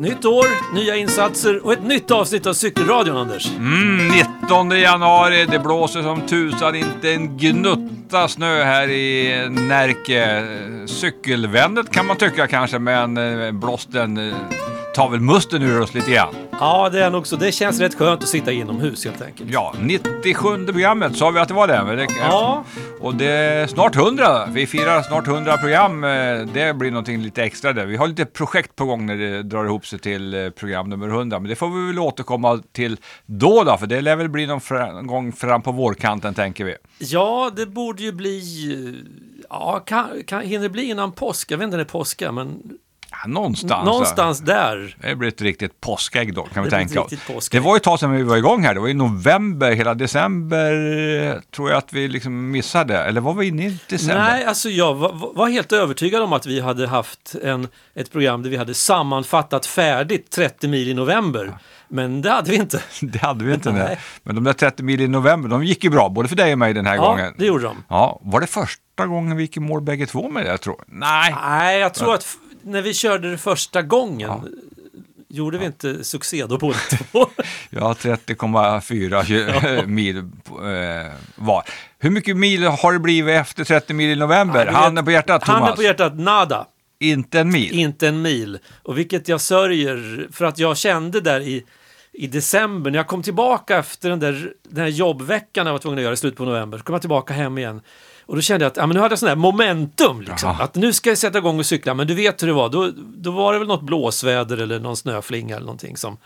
Nytt år, nya insatser och ett nytt avsnitt av Cykelradion, Anders. Mm, 19 januari, det blåser som tusan, inte en gnutta snö här i Närke. Cykelvänligt kan man tycka kanske, men eh, blåsten eh, tar väl musten ur oss lite grann. Ja, det är nog så. Det känns rätt skönt att sitta inomhus helt enkelt. Ja, 97 programmet sa vi att det var det. Men det Ja, Och det är snart 100. Vi firar snart 100 program. Eh, Det blir någonting lite extra där. Vi har lite projekt på gång när det drar ihop sig till eh, program nummer 100. Men det får vi väl återkomma till då då, för det lär väl bli någon gång fram på vårkanten tänker vi. ja det borde ju bli... Ja, kan, kan, hinner det bli innan påsk? Jag vet inte när det är påska, men Ja, någonstans. någonstans där. Det blir ett riktigt påskägg då, kan vi Det ett tänka oss. Det var ju ett tag sedan vi var igång här. Det var i november, hela december tror jag att vi liksom missade. Eller var vi inne i december? Nej, alltså jag var, var helt övertygad om att vi hade haft en, ett program där vi hade sammanfattat färdigt 30 mil i november. Men det hade vi inte. Det hade vi inte. Nej. Nej. Men de där 30 mil i november, de gick ju bra, både för dig och mig den här Ja, gången. det gjorde de. Ja, var det första gången vi gick i mål bägge två med det? Jag tror. Nej, Nej, jag tror att när vi körde det första gången gjorde vi inte succé då båda två. har 30,4 mil eh, var. Hur mycket mil har det blivit efter 30 mil i november? Ja, Handen på hjärtat, Thomas. Handen på hjärtat, nada. Inte en mil. Inte en mil. Och vilket jag sörjer för att jag kände där i, i december när jag kom tillbaka efter den där, den här jobbveckan jag var tvungen att göra i slutet på november. Så kom jag tillbaka hem igen. Och då kände jag att ja, men nu hade jag sån här momentum. Liksom, att nu ska jag sätta igång och cykla. Men du vet hur det var. Då, då var det väl något blåsväder eller någon snöflinga eller någonting som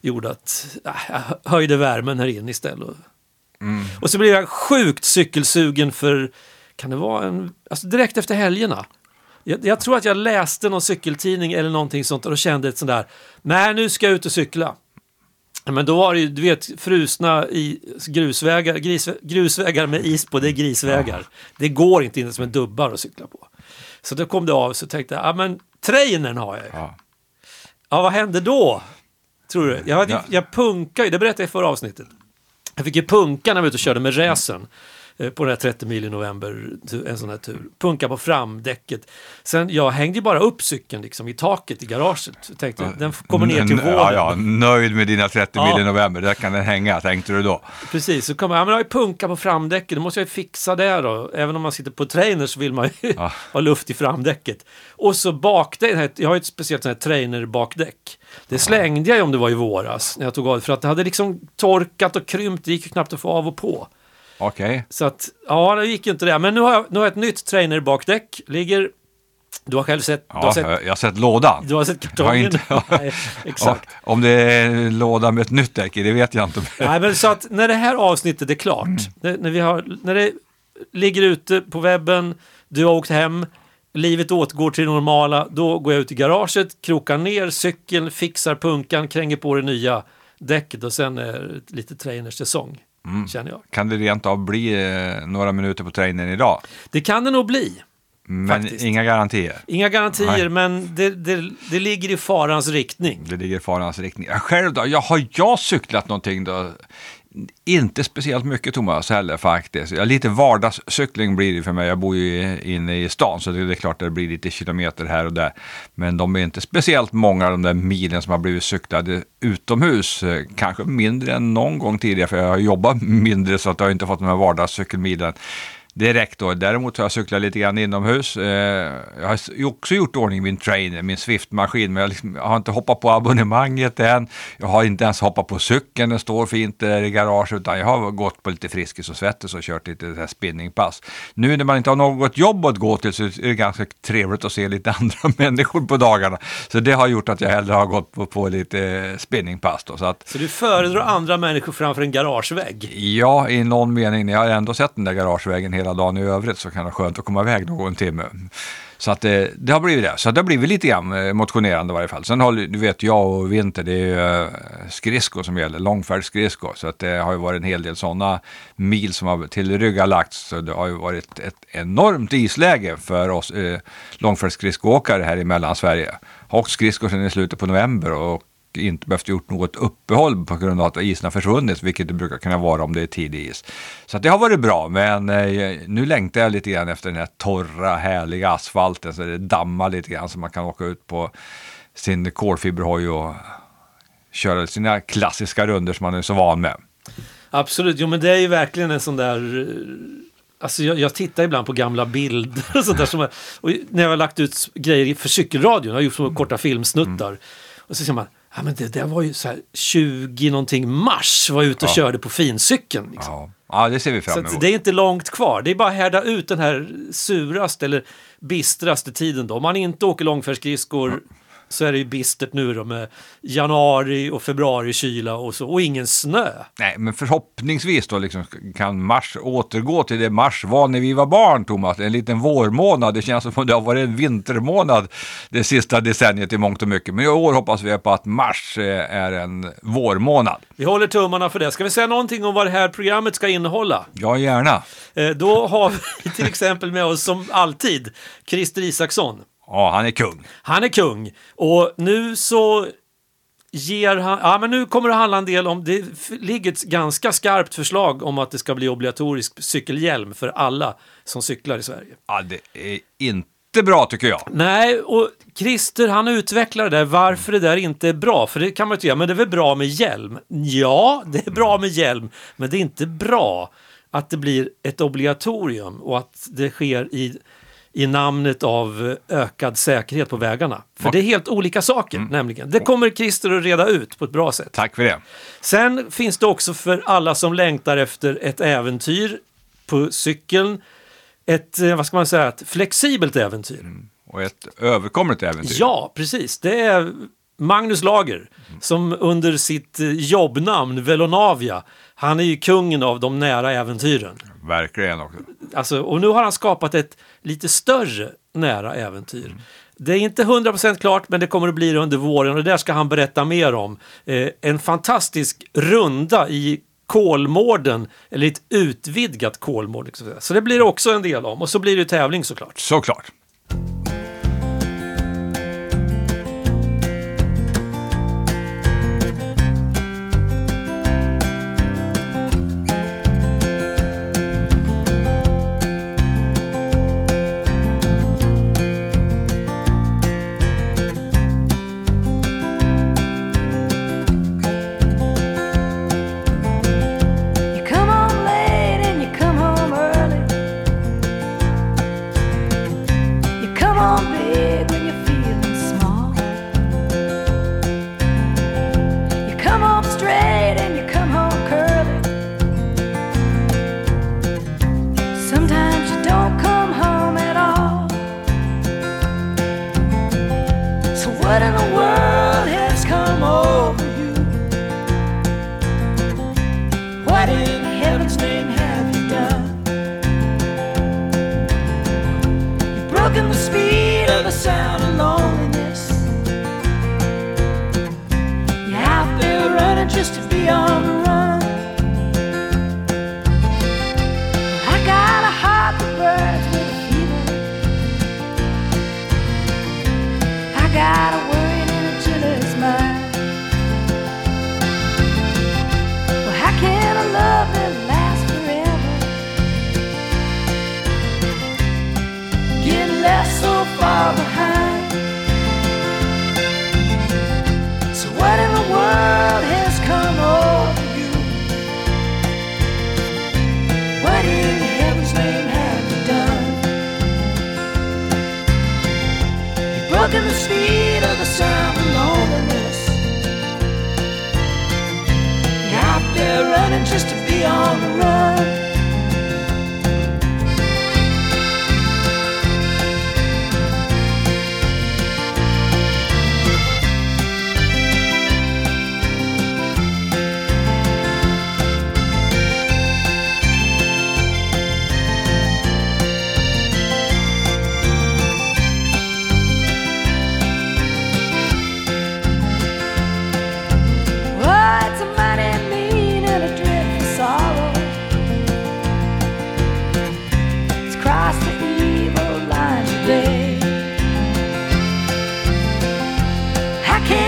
gjorde att äh, jag höjde värmen här inne istället. Mm. Och så blev jag sjukt cykelsugen för, kan det vara en, alltså direkt efter helgerna. Jag, jag tror att jag läste någon cykeltidning eller någonting sånt och då kände ett sånt där, nej nu ska jag ut och cykla. Men då var det ju, du vet, frusna i grusvägar, gris, grusvägar med is på, det är grisvägar. Det går inte in som en dubbar att cykla på. Så då kom det av så tänkte jag, ja men trainern har jag ju. Ja. Ja, vad hände då? Tror du? Jag, hade, Ja. jag punkade ju, det berättade jag i förra avsnittet. Jag fick ju punka när jag var ute och körde med eh, på den här 30 mil i november, en sån här tur. Punka på framdäcket. Sen, jag hängde ju bara upp cykeln liksom i taket i garaget. Tänkte, den kommer ner till våren. Ja, ja, nöjd med dina 30 Ja. mil i november, där kan den hänga, tänkte du då. Precis, så kommer jag, ja, men jag har ju punka på framdäcket, då måste jag ju fixa det då. Även om man sitter på trainer så vill man ju Ja. ha luft i framdäcket. Och så bakdäck, jag har ju ett speciellt sånt här trainer-bakdäck. Det slängde jag ju om det var i våras när jag tog av för att det hade liksom torkat och krympt, det gick ju knappt att få av och på. Okej. Så att, ja, det gick ju inte det. Men nu har jag, nu har jag ett nytt trainer-bakdäck, ligger... Du har själv sett... du, har Ja, sett jag har sett lådan. du har sett Jag kartongen? inte- Nej, exakt. Ja, om det är en låda med ett nytt däck det vet jag inte. Nej, men så att när det här avsnittet är klart, Mm. när, när, vi har, när det ligger ute på webben, du har åkt hem, livet återgår till det normala, då går jag ut i garaget, krokar ner cykeln, fixar punkan, kränger på det nya däcket och sen är det lite trainersäsong, Mm. känner jag. Kan det rent av bli eh, några minuter på trainern idag? Det kan det nog bli. Men Faktiskt. inga garantier. Inga garantier, Nej. men det, det, det ligger i farans riktning. Det ligger i farans riktning. Själv då? Jag har jag cyklat någonting då? Inte speciellt mycket Thomas heller faktiskt. Ja, lite vardagscykling blir det för mig. Jag bor ju inne i stan så det är klart att det blir lite kilometer här och där. Men de är inte speciellt många de där milen som har blivit cyklade utomhus. Kanske mindre än någon gång tidigare för jag har jobbat mindre så att jag har inte fått de här vardagscykelmilen direkt då. Däremot har jag cyklat lite grann inomhus. Eh, jag har också gjort ordning min trainer, min Swift-maskin, men jag, liksom, jag har inte hoppat på abonnemanget än. Jag har inte ens hoppat på cykeln, den står fint där i garaget, utan jag har gått på lite Friskis och Svettis och kört lite så här spinningpass. Nu när man inte har något jobb att gå till så är det ganska trevligt att se lite andra människor på dagarna. Så det har gjort att jag hellre har gått på, på lite spinningpass då. Så att Så du föredrar andra människor framför en garagevägg? Ja, i någon mening. Jag har ändå sett den där garagevägen hela dagen i övrigt så kan det vara skönt att komma iväg någon timme. Så att det, det har blivit det. Så det har blivit lite grann eh, motionerande i varje fall. Sen har du vet jag och Vinter, det är ju eh, skridskor som gäller, långfärdsskridskor. Så att det har ju varit en hel del sådana mil som har tillryggalagts. Så det har ju varit ett enormt isläge för oss eh, långfärdsskridskoåkare här i Mellansverige. Har åkt skridskor sedan i slutet på november och inte behövt gjort något uppehåll på grund av att isen har försvunnit, vilket det brukar kunna vara om det är tidig is. Så det har varit bra, men eh, nu längtar jag lite grann efter den här torra, härliga asfalten, så det dammar lite grann så man kan åka ut på sin kolfiberhoj och köra sina klassiska runder som man är så van med. Absolut, jo men det är ju verkligen en sån där... eh, Alltså jag, jag tittar ibland på gamla bilder och sånt där. Som, jag- och när jag har lagt ut grejer för cykelradion, jag har gjort små korta filmsnuttar. Och så ser man, ja men det där var ju så här 20 någonting mars var jag ute och Ja. körde på fincykeln. Liksom. Ja, ja det ser vi Så fram emot. det är inte långt kvar. Det är bara att härda ut den här suraste eller bistraste tiden. Då. Om man inte åker långfärdsskridskor så är det ju bistert nu då med januari och februari kyla och så och ingen snö. Nej, men förhoppningsvis då liksom kan mars återgå till det mars var när vi var barn, Thomas. En liten vårmånad. Det känns som om det har varit en vintermånad det sista decenniet i mångt och mycket. Men i år hoppas vi på att mars eh, är en vårmånad. Vi håller tummarna för det. Ska vi säga någonting om vad det här programmet ska innehålla? Ja, gärna. Eh, då har vi till exempel med oss som alltid Christer Isaksson. Ja, han är kung. Han är kung och nu så ger han, ja men nu kommer det handla en del om, det ligger ett ganska skarpt förslag om att det ska bli obligatorisk cykelhjälm för alla som cyklar i Sverige. Ja, det är inte bra tycker jag. Nej, och Christer han utvecklar det där varför det där inte är bra. För det kan man ju tycka, men det är väl bra med hjälm? Ja, det är bra med hjälm, men det är inte bra att det blir ett obligatorium och att det sker i, i namnet av ökad säkerhet på vägarna. För det är helt olika saker nämligen. Det kommer Christer att reda ut på ett bra sätt. Tack för det. Sen finns det också för alla som längtar efter ett äventyr på cykeln. Ett, eh, vad ska man säga, ett flexibelt äventyr. Och ett överkomligt äventyr. Ja, precis. Det är Magnus Lager som under sitt eh, jobbnamn Velonavia, han är ju kungen av de nära äventyren. Verkligen också. Alltså, och nu har han skapat ett lite större nära äventyr. Det är inte 100% klart, men det kommer att bli det under våren och där ska han berätta mer om. Eh, en fantastisk runda i Kolmården, eller ett utvidgat Kolmården. Så. Så det blir det också en del om. Och så blir det tävling såklart. Såklart.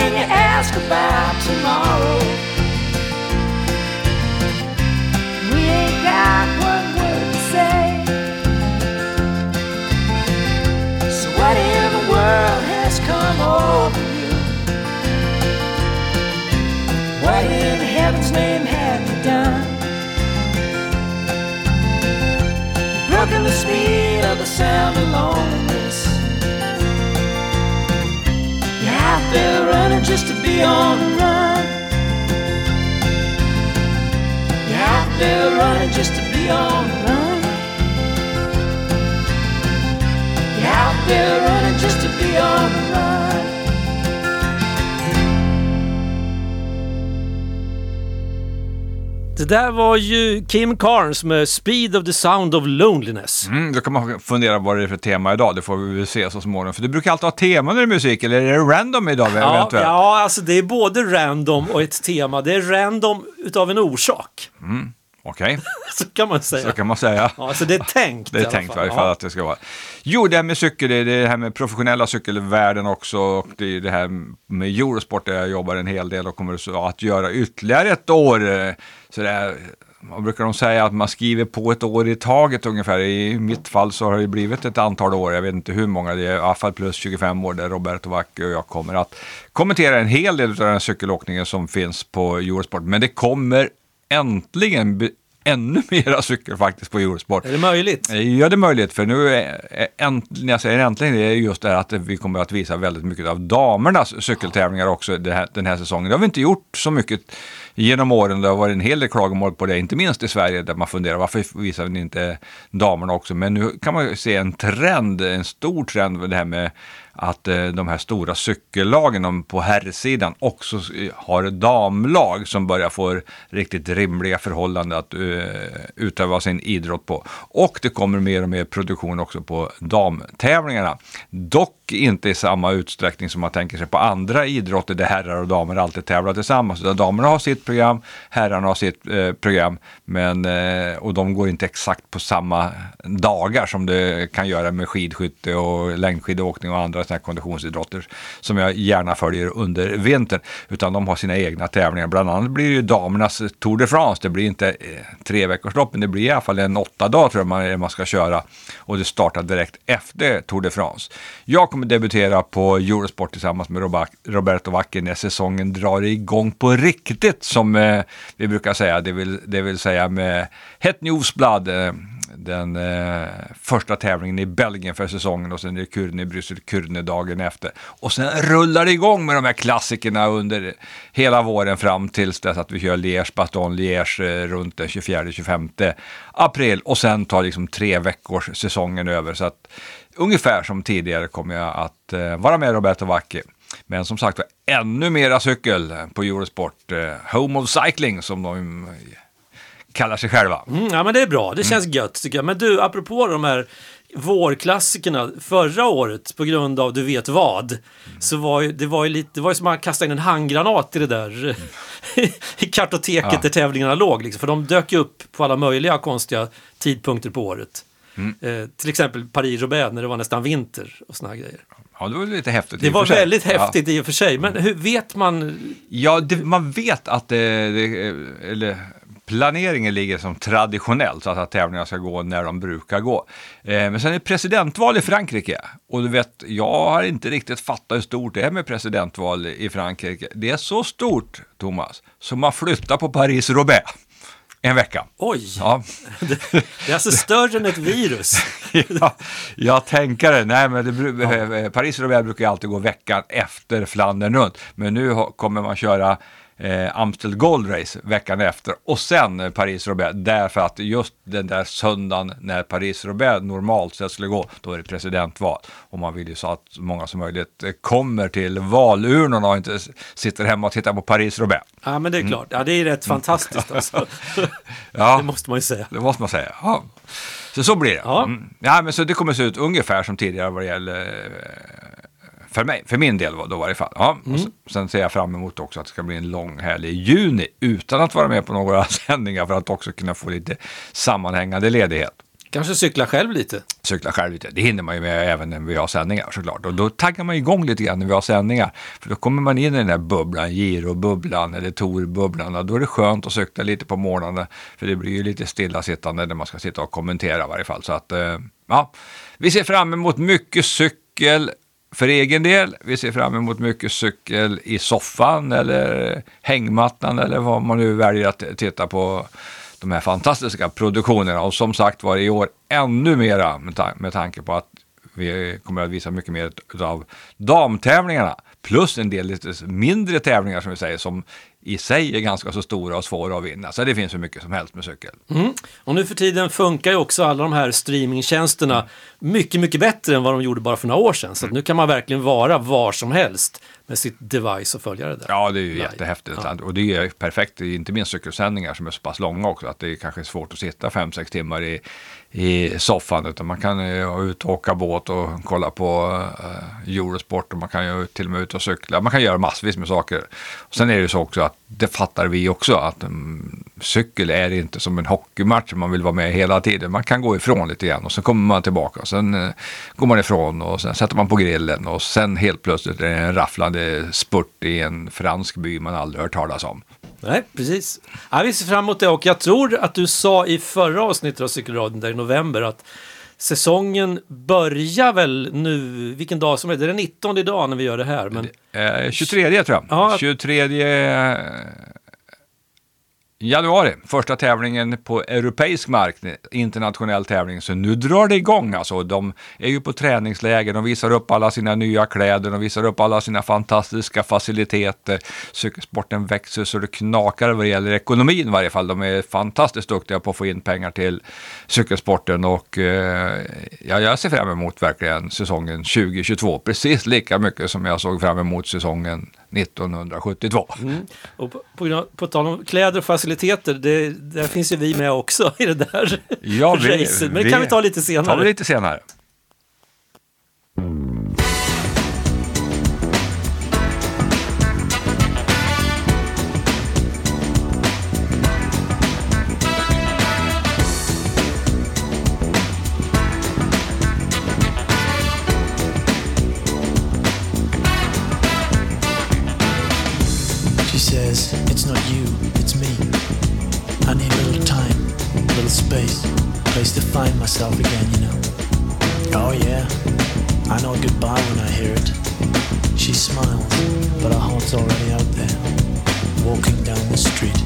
and you ask about tomorrow. We ain't got one word to say. So what in the world has come over you? What in heaven's name have you done? You've broken the speed of the sound alone. There running just to be on the run. You're out there running just to be on the run. You're out there running just to be on the run. Det där var ju Kim Carnes med Speed of the Sound of Loneliness. Mm, då kan man fundera vad det är för tema idag, det får vi väl se så småningom. För du brukar alltid ha teman i musik, eller är det random idag Ja, eventuellt? ja, alltså det är både random och ett tema. Det är random utav en orsak. Okej, Så kan man säga. så kan man säga. Ja, så det är tänkt Det är i alla tänkt i varje fall att det ska vara. Jo, det här med cykel, det är det här med professionella cykelvärlden också. Och det är det här med Eurosport där jag jobbar en hel del och kommer att göra ytterligare ett år. eh, Så det är, vad brukar de säga, att man skriver på ett år i taget ungefär. I mitt fall så har det blivit ett antal år, jag vet inte hur många, det är i alla fall plus 25 år där Roberto Vacchi och jag kommer att kommentera en hel del av den här cykelåkningen som finns på Eurosport. Men det kommer äntligen be- ännu mera cykel faktiskt på Eurosport. Är det möjligt? Ja, det är möjligt, för nu är, är, äntligen, när jag säger äntligen, det är just det här att vi kommer att visa väldigt mycket av damernas cykeltävlingar också det här, den här säsongen. Det har vi inte gjort så mycket genom åren. Det har varit en hel del klagomål på det, inte minst i Sverige, där man funderar varför visar ni inte damerna också? Men nu kan man ju se en trend, en stor trend med det här med att eh, de här stora cykellagen på herrsidan också har damlag som börjar få riktigt rimliga förhållanden att eh, utöva sin idrott på. Och det kommer mer och mer produktion också på damtävlingarna. Dock inte i samma utsträckning som man tänker sig på andra idrotter där herrar och damer alltid tävlar tillsammans. Där damerna har sitt program, herrarna har sitt eh, program, men, eh, och de går inte exakt på samma dagar som det kan göra med skidskytte och längdskidåkning och andra såna här konditionsidrotter som jag gärna följer under vintern. Utan de har sina egna tävlingar. Bland annat blir det ju damernas Tour de France. Det blir inte eh, tre veckors lopp, men det blir i alla fall en åtta dag tror jag man, man ska köra. Och det startar direkt efter Tour de France. Jag kommer debutera på Eurosport tillsammans med Roberto Wacker när säsongen drar igång på riktigt som eh, vi brukar säga. Det vill, det vill säga med Het Newsblad. Eh, den eh, första tävlingen i Belgien för säsongen och sen är det Kurne i Bryssel, Kurne dagen efter. Och sen rullar det igång med de här klassikerna under hela våren fram tills dess att vi kör Liège, Baton Liège eh, runt den 24-25 april och sen tar liksom tre veckors säsongen över. Så att ungefär som tidigare kommer jag att eh, vara med Roberto Vacchi. Men som sagt var, ännu mera cykel på Eurosport. Eh, Home of Cycling som de kallar sig själva. Mm, ja, men det är bra. Det känns gött tycker jag. Men du, apropå de här vårklassikerna förra året på grund av du vet vad. Så var ju, det var ju lite, det var ju som att man kastade in en handgranat i det där i kartoteket Ja. där tävlingarna låg. Liksom. För de dök upp på alla möjliga konstiga tidpunkter på året. Eh, till exempel Paris-Roubaix när det var nästan vinter och såna här grejer. Ja, det var lite häftigt. Det var väldigt Ja. häftigt i och för sig. Men hur vet man? Ja, det, man vet att det, det, eller planeringen ligger som traditionellt, så att, att tävlingarna ska gå när de brukar gå. Eh, men sen är det presidentval i Frankrike. Och du vet, jag har inte riktigt fattat hur stort det är med presidentval i Frankrike. Det är så stort, Thomas, som man flyttar på Paris-Roubaix en vecka. Oj, Ja. det är alltså större än ett virus. ja, jag tänker det. Nej, men det, bru- eh, Paris-Roubaix brukar ju alltid gå veckan efter Flandern runt. Men nu kommer man köra eh, Amstel Gold Race veckan efter och sen Paris-Roubaix. Därför att just den där söndagen när Paris-Roubaix normalt sett skulle gå, då är det presidentval. Och man vill ju så att så många som möjligt kommer till valurnorna och inte sitter hemma och tittar på Paris-Roubaix. Ja, men det är klart. Ja, det är rätt fantastiskt alltså. Ja. Det måste man ju säga. Det måste man säga. Ja. Så så blir det. Ja. Mm. Ja, men så det kommer se ut ungefär som tidigare vad det gäller eh, för mig, för min del då i varje fall. Ja. Och sen, sen ser jag fram emot också att det ska bli en lång härlig juni utan att vara med på några sändningar för att också kunna få lite sammanhängande ledighet. Kanske cykla själv lite. Cykla själv lite, det hinner man ju med även när vi har sändningar såklart. Och då taggar man igång lite grann när vi har sändningar. För då kommer man in i den där bubblan, Giro-bubblan eller Tor-bubblan. Då är det skönt att cykla lite på morgonen. För det blir ju lite stillasittande när man ska sitta och kommentera i varje fall. Så att, eh, ja, vi ser fram emot mycket cykel för egen del. Vi ser fram emot mycket cykel i soffan eller hängmattan eller vad man nu väljer att titta på de här fantastiska produktionerna. Och som sagt var i år ännu mera med, ta- med tanke på att vi kommer att visa mycket mer av damtävlingarna. Plus en del lite mindre tävlingar som vi säger som i sig är ganska så stora och svåra att vinna. Så det finns hur mycket som helst med cykel. Mm. Och nu för tiden funkar ju också alla de här streamingtjänsterna mycket, mycket bättre än vad de gjorde bara för några år sedan. Så nu kan man verkligen vara var som helst med sitt device och följa det där. Ja, det är ju Live. jättehäftigt. Ja. Och det är perfekt, inte minst cykelsändningar som är så pass långa också, att det är kanske svårt att sitta 5-6 timmar i, i soffan, utan man kan ju vara ute och åka båt och kolla på uh, Eurosport och man kan ju till och med ut och cykla. Man kan göra massvis med saker. Och sen är det ju så också att det fattar vi också, att um, cykel är inte som en hockeymatch, man vill vara med hela tiden. Man kan gå ifrån lite grann och sen kommer man tillbaka och sen uh, går man ifrån och sen sätter man på grillen och sen helt plötsligt är det en rafflande spurt i en fransk by man aldrig hört talas om. Nej, precis. Ja, vi ser fram emot det och jag tror att du sa i förra avsnittet av Cykelradion där i november att säsongen börjar väl nu, vilken dag som är det? Det är den 19 idag när vi gör det här. Men Eh, 23 tror jag. Ja. 23 januari, första tävlingen på europeisk mark, internationell tävling. Så nu drar det igång alltså. De är ju på träningsläger, de visar upp alla sina nya kläder, de visar upp alla sina fantastiska faciliteter. Cykelsporten växer så det knakar vad det gäller ekonomin i varje fall. De är fantastiskt duktiga på att få in pengar till cykelsporten och eh, ja, jag ser fram emot verkligen säsongen 2022 precis lika mycket som jag såg fram emot säsongen 1972. och på, på, på tal om kläder och faciliteter, det, där finns ju vi med också i det där Ja, vi- racet. Men det kan vi ta lite tar senare. vi lite senare. Space, place to find myself again, you know. Oh, yeah, I know goodbye when I hear it. She smiles, but her heart's already out there. Walking down the street,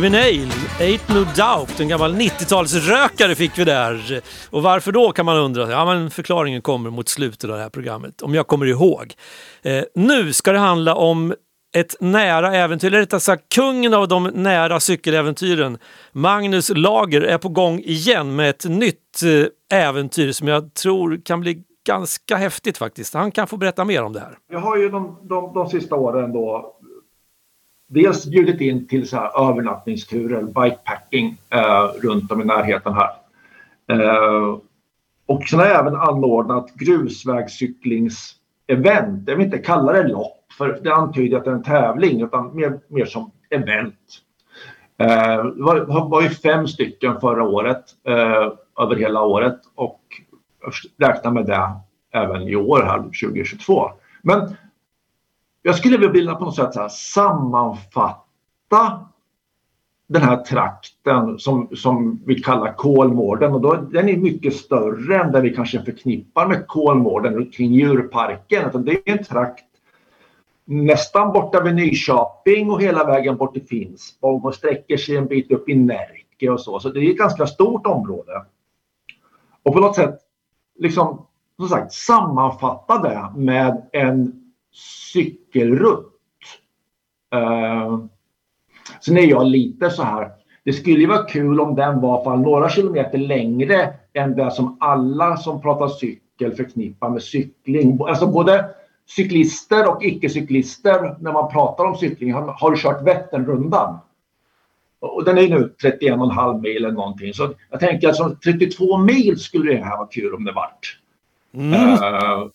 Jimmy Nail, Ain't No Doubt, en gammal 90-talsrökare fick vi där. Och varför då kan man undra. Ja, men förklaringen kommer mot slutet av det här programmet, om jag kommer ihåg. Eh, nu ska det handla om ett nära äventyr, eller rättare sagt kungen av de nära cykeläventyren. Magnus Lager är på gång igen med ett nytt eh, äventyr som jag tror kan bli ganska häftigt faktiskt. Han kan få berätta mer om det här. Jag har ju de, de, de sista åren då dels bjudit in till så här övernattningsturer, bikepacking eh, runt om i närheten här. Eh, och sen har jag även anordnat grusvägscyklingsevent. Jag vill inte kalla det lopp, för det antyder att det är en tävling, utan mer, mer som event. Eh, det var, var ju fem stycken förra året, eh, över hela året och jag räknar med det även i år här 2022. Men jag skulle vilja på något sätt här, sammanfatta den här trakten som, som vi kallar Kolmården och då, den är mycket större än det vi kanske förknippar med Kolmården kring djurparken. Utan det är en trakt nästan borta vid Nyköping och hela vägen bort till Finspång och sträcker sig en bit upp i Närke och så. Så det är ett ganska stort område. Och på något sätt liksom, som sagt, sammanfatta det med en cykelrutt. Uh, sen är jag lite så här. Det skulle ju vara kul om den var fall några kilometer längre än det som alla som pratar cykel förknippar med cykling. Alltså både cyklister och icke-cyklister när man pratar om cykling har, har kört Vätternrundan. Och den är nu 31,5 mil eller någonting. Så jag tänker att som 32 mil skulle det här vara kul om det vart. Uh,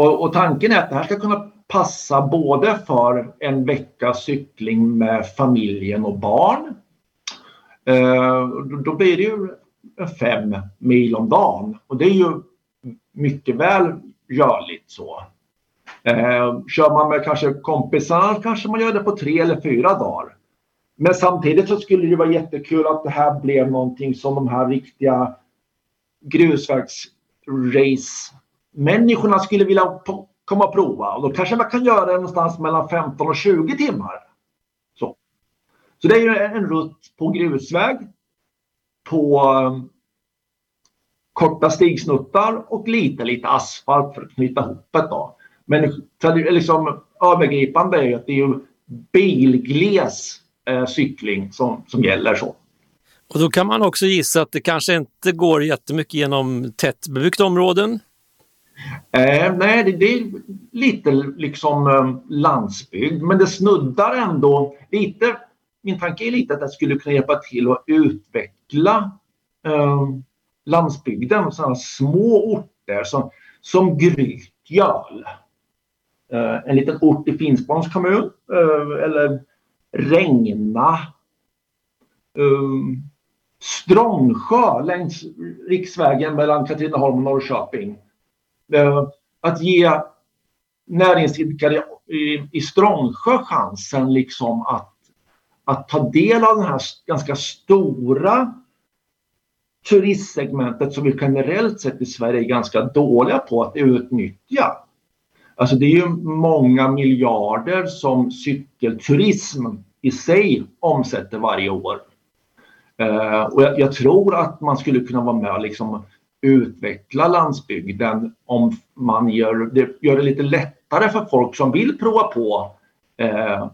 och, och, tanken är att det här ska kunna passa både för en veckas cykling med familjen och barn. Eh, då blir det ju fem mil om dagen och det är ju mycket väl görligt så. Eh, kör man med kanske kompisar kanske man gör det på tre eller fyra dagar. Men samtidigt så skulle det vara jättekul att det här blev någonting som de här riktiga grusvägsrace människorna skulle vilja komma och prova. Och då kanske man kan göra det någonstans mellan 15 och 20 timmar. Så, så det är ju en rutt på grusväg, på um, korta stigsnuttar och lite, lite asfalt för att knyta ihop det. Då. Men liksom, övergripande är ju att det är ju bilgles eh, cykling som, som gäller. så. Och då kan man också gissa att det kanske inte går jättemycket genom tättbebyggt områden? Eh, nej, det, det, är lite liksom eh, landsbygd, men det snuddar ändå lite. Min tanke är lite att det skulle kunna hjälpa till att utveckla eh, landsbygden, sådana små orter som, som Grytgöl. Eh, en liten ort i Finspångs kommun eh, eller Regna. Um, Strångsjö längs riksvägen mellan Katrineholm och Norrköping. Eh, att ge näringsidkare i, i Strångsjö chansen liksom att, att ta del av det här ganska stora turistsegmentet som vi generellt sett i Sverige är ganska dåliga på att utnyttja. Alltså det är ju många miljarder som cykelturism i sig omsätter varje år. Eh, och jag, jag, tror att man skulle kunna vara med och liksom utveckla landsbygden om man gör det, gör det lite lättare för folk som vill prova på uh,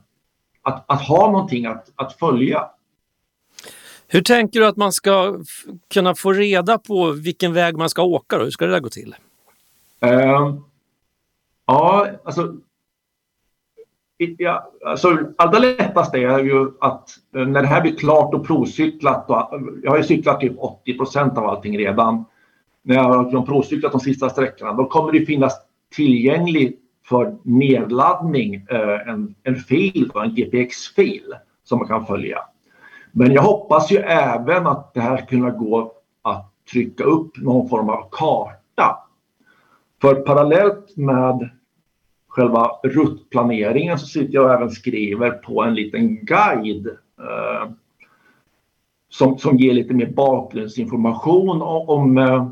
att, att ha någonting att, att följa. Hur tänker du att man ska kunna få reda på vilken väg man ska åka? Då? Hur ska det där gå till? Uh, Ja, alltså. Ja, alltså allra lättast är ju att eh, när det här blir klart och provcyklat. Och, jag har ju cyklat typ 80 procent av allting redan. När jag har provcyklat de sista sträckorna. Då kommer det finnas tillgänglig för nedladdning eh, en, en fil, en GPX-fil som man kan följa. Men jag hoppas ju även att det här kunna gå att trycka upp någon form av karta. För parallellt med själva ruttplaneringen så sitter jag och även skriver på en liten guide eh, som, som ger lite mer bakgrundsinformation om, om eh,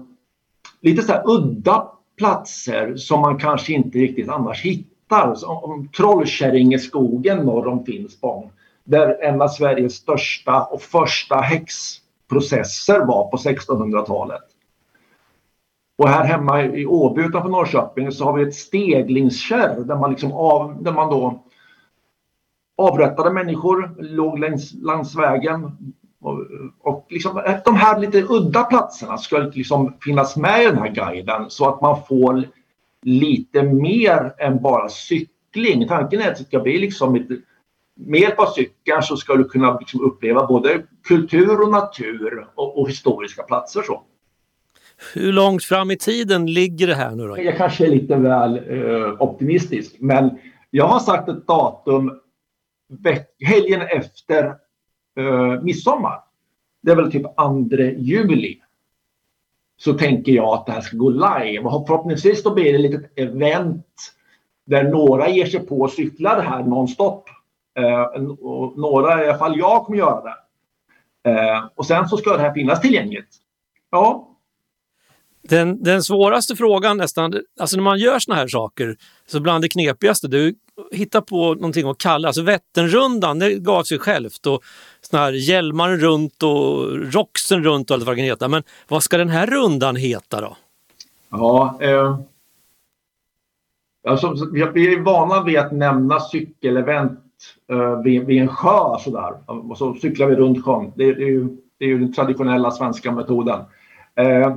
lite så här udda platser som man kanske inte riktigt annars hittar. Som, Trollkärringeskogen norr om Finspång. där en av Sveriges största och första häxprocesser var på 1600-talet. Och här hemma i Åby utanför Norrköping så har vi ett steglingskärr där man, liksom av, där man då avrättade människor, låg längs landsvägen. Och, liksom, de här lite udda platserna ska liksom finnas med i den här guiden så att man får lite mer än bara cykling. Tanken är att det ska bli liksom ett, med hjälp av cykeln så ska du kunna liksom uppleva både kultur och natur och, och historiska platser. Så. Hur långt fram i tiden ligger det här nu då? Jag kanske är lite väl eh, optimistisk men jag har sagt ett datum helgen efter eh, midsommar. Det är väl typ 2 juli. Så tänker jag att det här ska gå live och förhoppningsvis då blir det ett litet event där några ger sig på att cykla det här nonstop. Eh, och några, i alla fall jag, kommer göra det. Eh, och sen så ska det här finnas tillgängligt. Ja, Den, den svåraste frågan nästan, alltså när man gör såna här saker, så bland det knepigaste, du Hitta på någonting att kalla, alltså Vätternrundan, det gav sig självt och såna här Hjälmaren runt och Roxen runt och allt vad det kan heta. Men vad ska den här rundan heta då? Ja, eh, alltså, vi är vana vid att nämna cykelevent eh, vid, vid en sjö sådär. Och så cyklar vi runt sjön. Det, det, är, ju, det är ju den traditionella svenska metoden. Eh,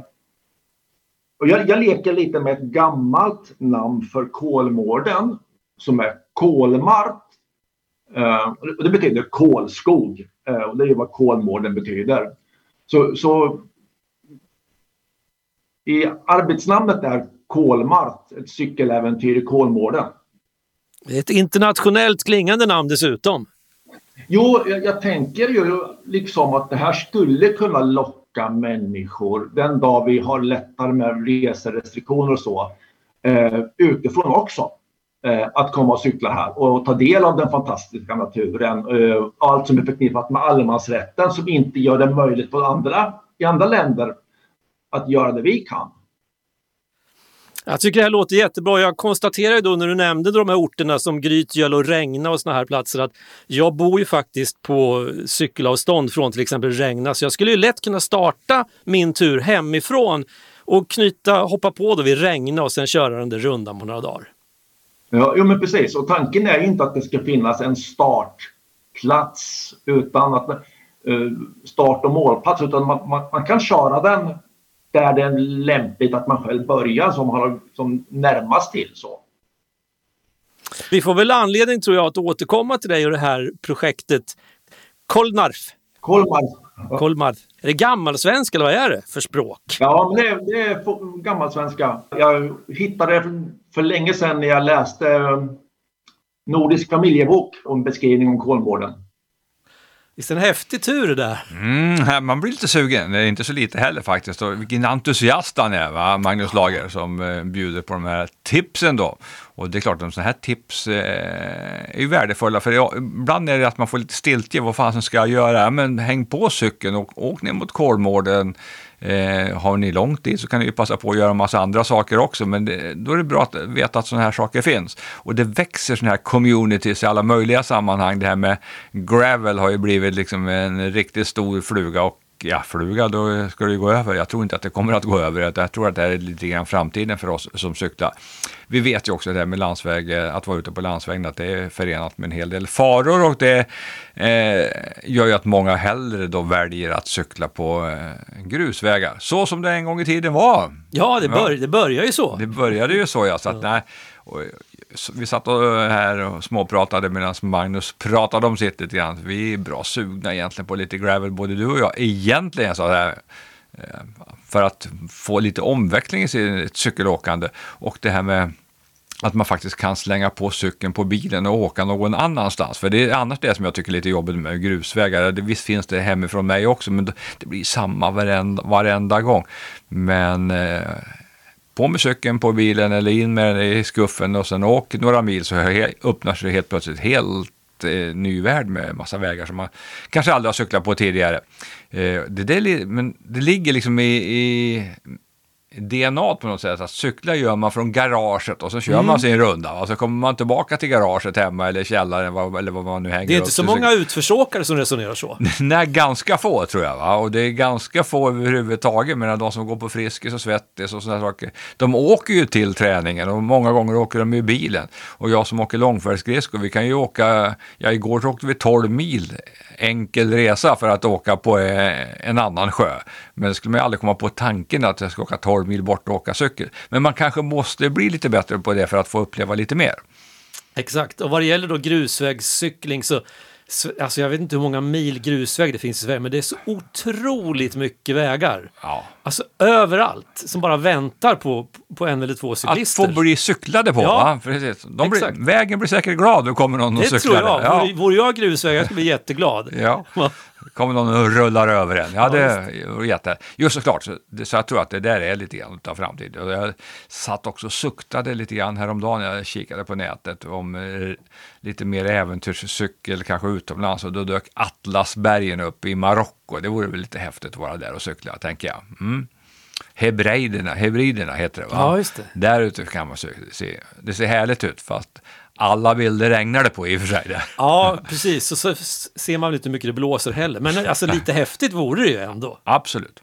och jag, jag leker lite med ett gammalt namn för Kolmården som är Kolmart. Eh, och det betyder kolskog. Eh, och det är vad Kolmården betyder. Så, så i arbetsnamnet är Kolmart, ett cykeläventyr i Kolmården. Ett internationellt klingande namn dessutom. Jo, jag, jag tänker ju liksom att det här skulle kunna locka människor den dag vi har lättare med reserestriktioner och så eh, utifrån också. Eh, att komma och cykla här och ta del av den fantastiska naturen. och allt som är förknippat med allemansrätten som inte gör det möjligt för andra, i andra länder att göra det vi kan. Jag tycker det här låter jättebra. Jag konstaterar ju då när du nämnde de här orterna som Grytgöl och Regna och såna här platser att jag bor ju faktiskt på cykelavstånd från till exempel Regna så jag skulle ju lätt kunna starta min tur hemifrån och knyta, hoppa på då vid Regna och sen köra den där rundan på några dagar. Ja, jo, men precis. Och tanken är inte att det ska finnas en startplats utan att eh, start och målplats utan man, man, man kan köra den där det är lämpligt att man själv börjar som har som närmast till så. Vi får väl anledning tror jag att återkomma till dig och det här projektet Kolnarf. Kolmar. Kolmar. Är det gammalsvenska eller vad är det för språk? Ja, men det, är- det är gammalsvenska. Jag hittade för, länge sedan när jag läste eh, Nordisk familjebok om beskrivning om Kolmården. Visst är det en häftig tur det där? Mm, man blir lite sugen, det är inte så lite heller faktiskt. Och vilken entusiast han är, va? Magnus Lager, som eh, bjuder på de här tipsen då. Och det är klart, att sådana här tips eh, är ju värdefulla, för jag, ibland är det att man får lite stiltje, vad fasen ska jag göra? Men häng på cykeln och åk ner mot Kolmården. Eh, har ni långt dit så kan ni ju passa på att göra en massa andra saker också, men det, då är det bra att veta att sådana här saker finns. Och det växer sådana här communities i alla möjliga sammanhang. Det här med gravel har ju blivit liksom en riktigt stor fluga och ja, fluga, då ska det ju gå över. Jag tror inte att det kommer att gå över. Jag tror att det här är lite grann framtiden för oss som cyklar. Vi vet ju också det här med landsväg, eh, att vara ute på landsvägen, att det är förenat med en hel del faror och det eh, gör ju att många hellre då väljer att cykla på eh, grusvägar. Så som det en gång i tiden var. Ja, det, bör, det börjar ju så. Det började ju så ja, så att nej. Och, vi satt och eh, här och småpratade medan Magnus pratade om sitt lite grann. Vi är bra sugna egentligen på lite gravel, både du och jag. Egentligen så här, eh, för att få lite omväxling i sitt cykelåkande. Och det här med att man faktiskt kan slänga på cykeln på bilen och åka någon annanstans. För det är annars det som jag tycker är lite jobbigt med grusvägar. Det, visst finns det hemifrån mig också, men det blir samma varenda, varenda gång. Men eh, på med cykeln på bilen eller in med den i skuffen och sen åk några mil så öppnar sig helt plötsligt helt eh, ny värld med massa vägar som man kanske aldrig har cyklat på tidigare. Eh, det, där, men det ligger liksom i, i DNA på något sätt. Att cykla gör man från garaget och så kör man sin runda. Och så kommer man tillbaka till garaget hemma eller källaren eller vad man nu hänger Det är inte så till många utförsåkare som resonerar så. Nej, ganska få tror jag. Va? Och det är ganska få överhuvudtaget. Men de som går på Friskis och Svettis och sådana saker. De åker ju till träningen och många gånger åker de i bilen. Och jag som åker långfärdsskridskor, vi kan ju åka, ja igår så åkte vi 12 mil enkel resa för att åka på eh, en annan sjö. Men det skulle man ju aldrig komma på tanken att jag ska åka 12 mil bort och åka cykel. Men man kanske måste bli lite bättre på det för att få uppleva lite mer. Exakt, och vad det gäller då grusvägscykling så, så alltså jag vet inte hur många mil grusväg det finns i Sverige, men det är så otroligt mycket vägar. Ja. Alltså överallt, som bara väntar på, på en eller två Att cyklister. få bli cyklade på, Ja, va? Precis. De blir, vägen blir säkert glad, då kommer någon och det cyklar. tror jag. Ja. Vore jag grusväg, jag skulle bli jätteglad. Ja, kommer någon och rullar över en. Ja, det jätte... Just såklart, så, så jag tror att det där är lite grann av framtiden. Jag satt också och suktade lite grann häromdagen jag kikade på nätet om eh, lite mer äventyrscykel, kanske utomlands. Och då dök Atlasbergen upp i Marocko. Det vore väl lite häftigt att vara där och cykla, tänker jag. Mm. Hebriderna, Hebriderna heter det va? Ja, just det. Där ute kan man se, se, det ser härligt ut fast alla bilder regnar det på i och för sig. Där. Ja, precis. Och så ser man inte hur mycket det blåser heller. Men alltså lite häftigt vore det ju ändå. Absolut.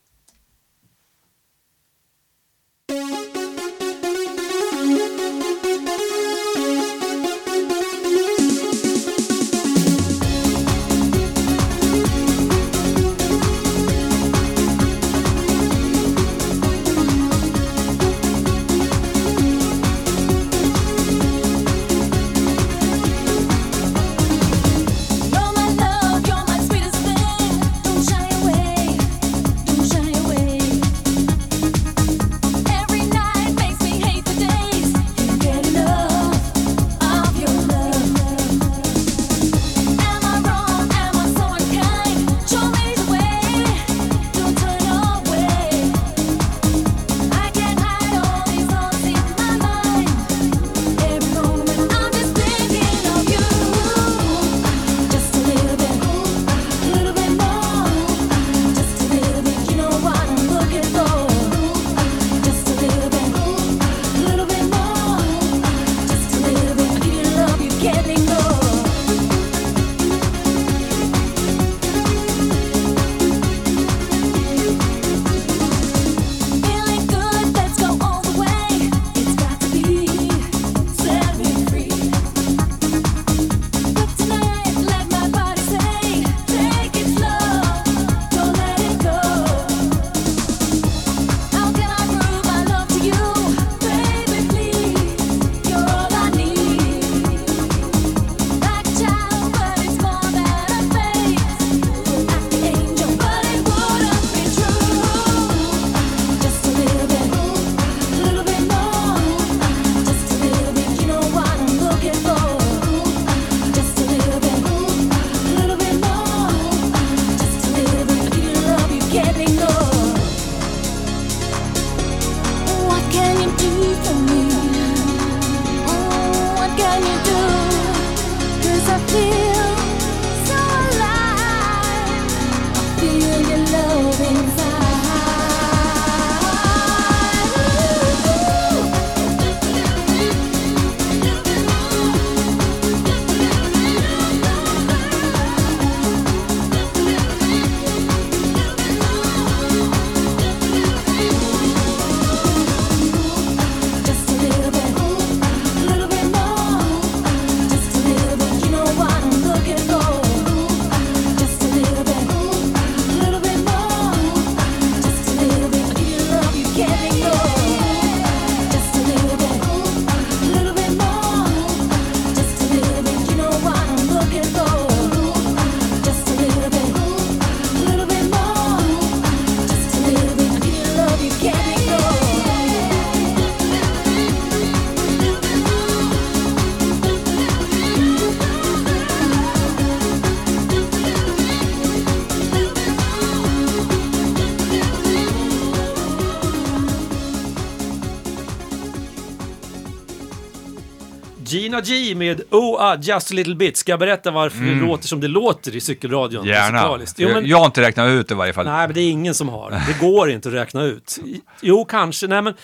Gina G med Oh ah, just a little bit. Ska jag berätta varför det låter som det låter i cykelradion? Mm. Gärna. Jo, men, Jag har inte räknat ut det i varje fall. Nej, men det är ingen som har. Det går inte att räkna ut. Jo, kanske. Nej, men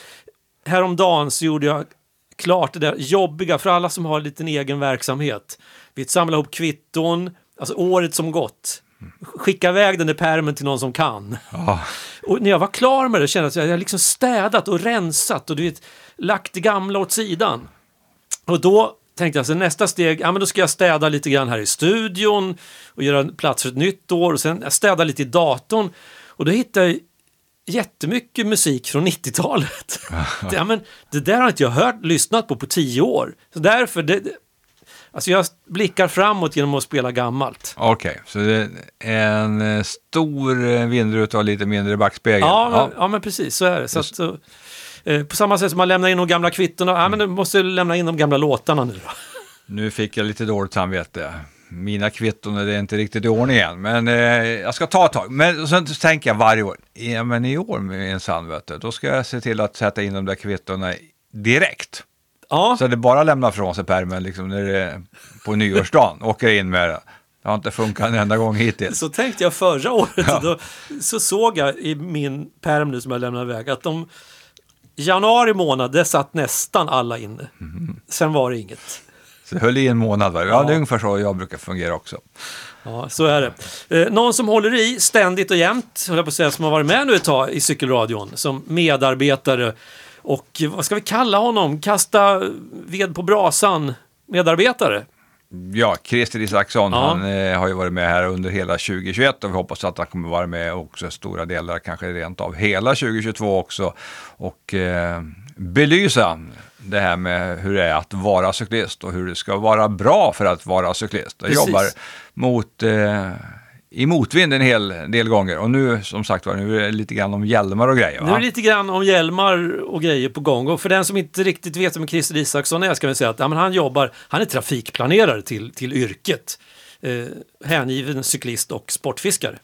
häromdagen så gjorde jag klart det där jobbiga för alla som har en liten egen verksamhet. Vi samlar ihop kvitton, alltså året som gått. Skicka iväg den där pärmen till någon som kan. Ja. Och när jag var klar med det kände jag att jag hade liksom städat och rensat och du vet, lagt det gamla åt sidan. Och då tänkte jag så nästa steg, ja men då ska jag städa lite grann här i studion och göra plats för ett nytt år och sen städa lite i datorn. Och då hittade jag jättemycket musik från 90-talet. ja, men det där har inte jag hört, lyssnat på på tio år. Så därför, det, alltså jag blickar framåt genom att spela gammalt. Okej, så det är en eh, stor eh, vindruta och lite mindre backspegel. Ja, men, ja. men precis, så är det. Så att, eh, på samma sätt som man lämnar in de gamla kvittona, ja men du måste lämna in de gamla låtarna nu då. Nu fick jag lite dåligt samvete. Mina kvitton är inte riktigt i ordning än, men eh, jag ska ta ett tag. Men sen så tänker jag varje år, ja men i år med en sann, vet du, då ska jag se till att sätta in de där kvittona direkt. Ja, Så det bara lämnar från sig pärmen liksom när det är på nyårsdagen, åker in med det. Det har inte funkat en enda gång hittills. så tänkte jag förra året. och Då, så såg jag i min perm nu som jag lämnade iväg att de januari månad, det satt nästan alla inne. Sen var det inget. Så det höll i en månad, va? Ja, det är ungefär så jag brukar fungera också. Ja, så är det. Eh, någon som håller i ständigt och jämt, höll jag på att säga, som har varit med nu ett tag i cykelradion som medarbetare och vad ska vi kalla honom? Kasta ved på brasan medarbetare? Ja, Christer Isaksson, Ja. han eh, har ju varit med här under hela 2021 och vi hoppas att han kommer vara med också stora delar, kanske rent av hela 2022 också. Och eh, belysa det här med hur det är att vara cyklist och hur det ska vara bra för att vara cyklist. Jag Precis. jobbar mot, eh, i motvind en hel del gånger och nu som sagt var, nu är det lite grann om hjälmar och grejer. Nu är Va? det lite grann om hjälmar och grejer på gång. Och för den som inte riktigt vet vem Christer Isaksson är ska vi säga att ja, han jobbar, han är trafikplanerare till, till yrket. Eh, hängiven cyklist och sportfiskare.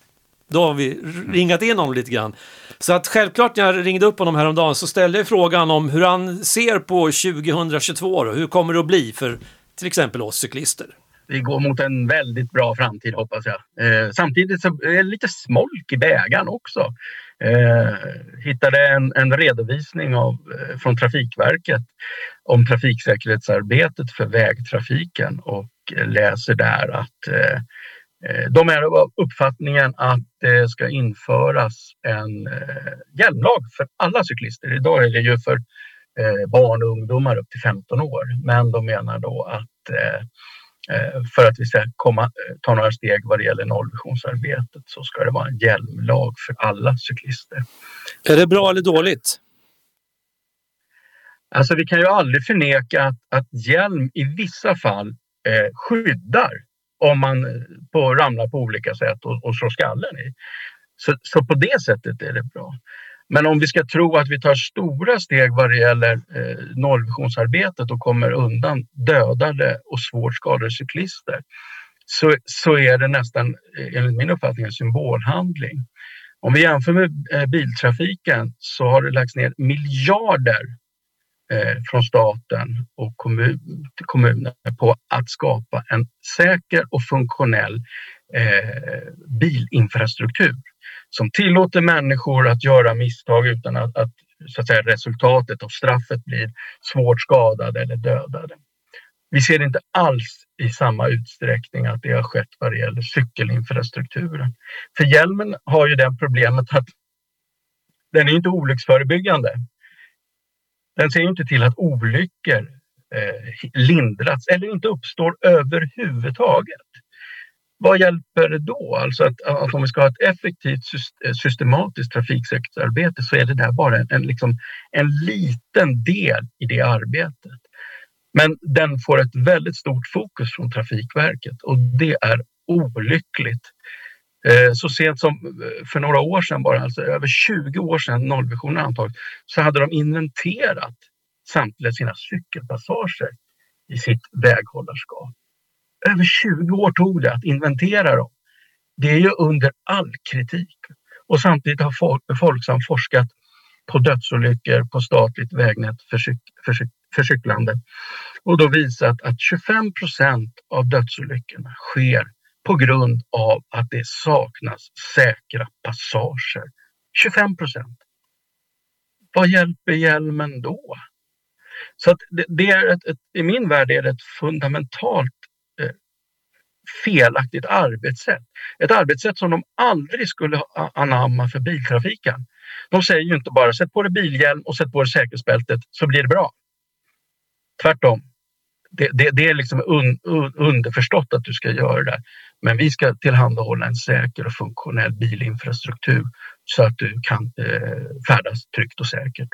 Då har vi r- ringat in honom lite grann. Så att självklart när jag ringde upp honom häromdagen så ställde jag frågan om hur han ser på 2022 och hur kommer det att bli för till exempel oss cyklister vi går mot en väldigt bra framtid hoppas jag. Eh, samtidigt så är det lite smolk i bägaren också. Eh, hittade en, en redovisning av, eh, från Trafikverket om trafiksäkerhetsarbetet för vägtrafiken och eh, läser där att eh, eh, de är av uppfattningen att det ska införas en eh, hjälmlag för alla cyklister. Idag är det ju för eh, barn och ungdomar upp till 15 år. Men de menar då att Eh, för att vi ska komma, eh, ta några steg vad det gäller nollvisionsarbetet så ska det vara en hjälmlag för alla cyklister. Är det bra eller dåligt? Alltså vi kan ju aldrig förneka att, att hjälm i vissa fall eh, skyddar om man eh, på, ramlar på olika sätt och, och slår skallen i. Så, så på det sättet är det bra. Men om vi ska tro att vi tar stora steg vad det gäller eh, nollvisionsarbetet och kommer undan dödade och svårt skadade cyklister så, så är det nästan, eh, enligt min uppfattning, en symbolhandling. Om vi jämför med eh, biltrafiken så har det lagts ner miljarder eh, från staten och kommun, kommuner på att skapa en säker och funktionell eh, bilinfrastruktur som tillåter människor att göra misstag utan att, att, så att säga, resultatet av straffet blir svårt skadade eller dödade. Vi ser inte alls i samma utsträckning att det har skett vad det gäller cykelinfrastrukturen. För hjälmen har ju det problemet att den är inte olycksförebyggande. Den ser inte till att olyckor eh, lindras eller inte uppstår överhuvudtaget. Vad hjälper det då? Alltså att, att om vi ska ha ett effektivt eh, systematiskt trafiksäkerhetsarbete så är det där bara en, en, liksom, en liten del i det arbetet. Men den får ett väldigt stort fokus från Trafikverket och det är olyckligt. Eh, så sent som eh, för några år sedan, bara, alltså över 20 år sedan nollvisionen antogs, så hade de inventerat samtliga sina cykelpassager i sitt väghållarskap. Över 20 år tog det att inventera dem. Det är ju under all kritik. Och samtidigt har Folksam forskat på dödsolyckor på statligt vägnät för, cyk- för, cyk- för cyklande och då visat att 25 procent av dödsolyckorna sker på grund av att det saknas säkra passager. 25 procent. Vad hjälper hjälmen då? Så att det, det är ett, ett, i min värld är det ett fundamentalt felaktigt arbetssätt. Ett arbetssätt som de aldrig skulle anamma för biltrafiken. De säger ju inte bara sätt på dig bilhjälm och sätt på dig säkerhetsbältet så blir det bra. Tvärtom. Det, det, det är liksom un, un, underförstått att du ska göra det. Men vi ska tillhandahålla en säker och funktionell bilinfrastruktur så att du kan eh, färdas tryggt och säkert.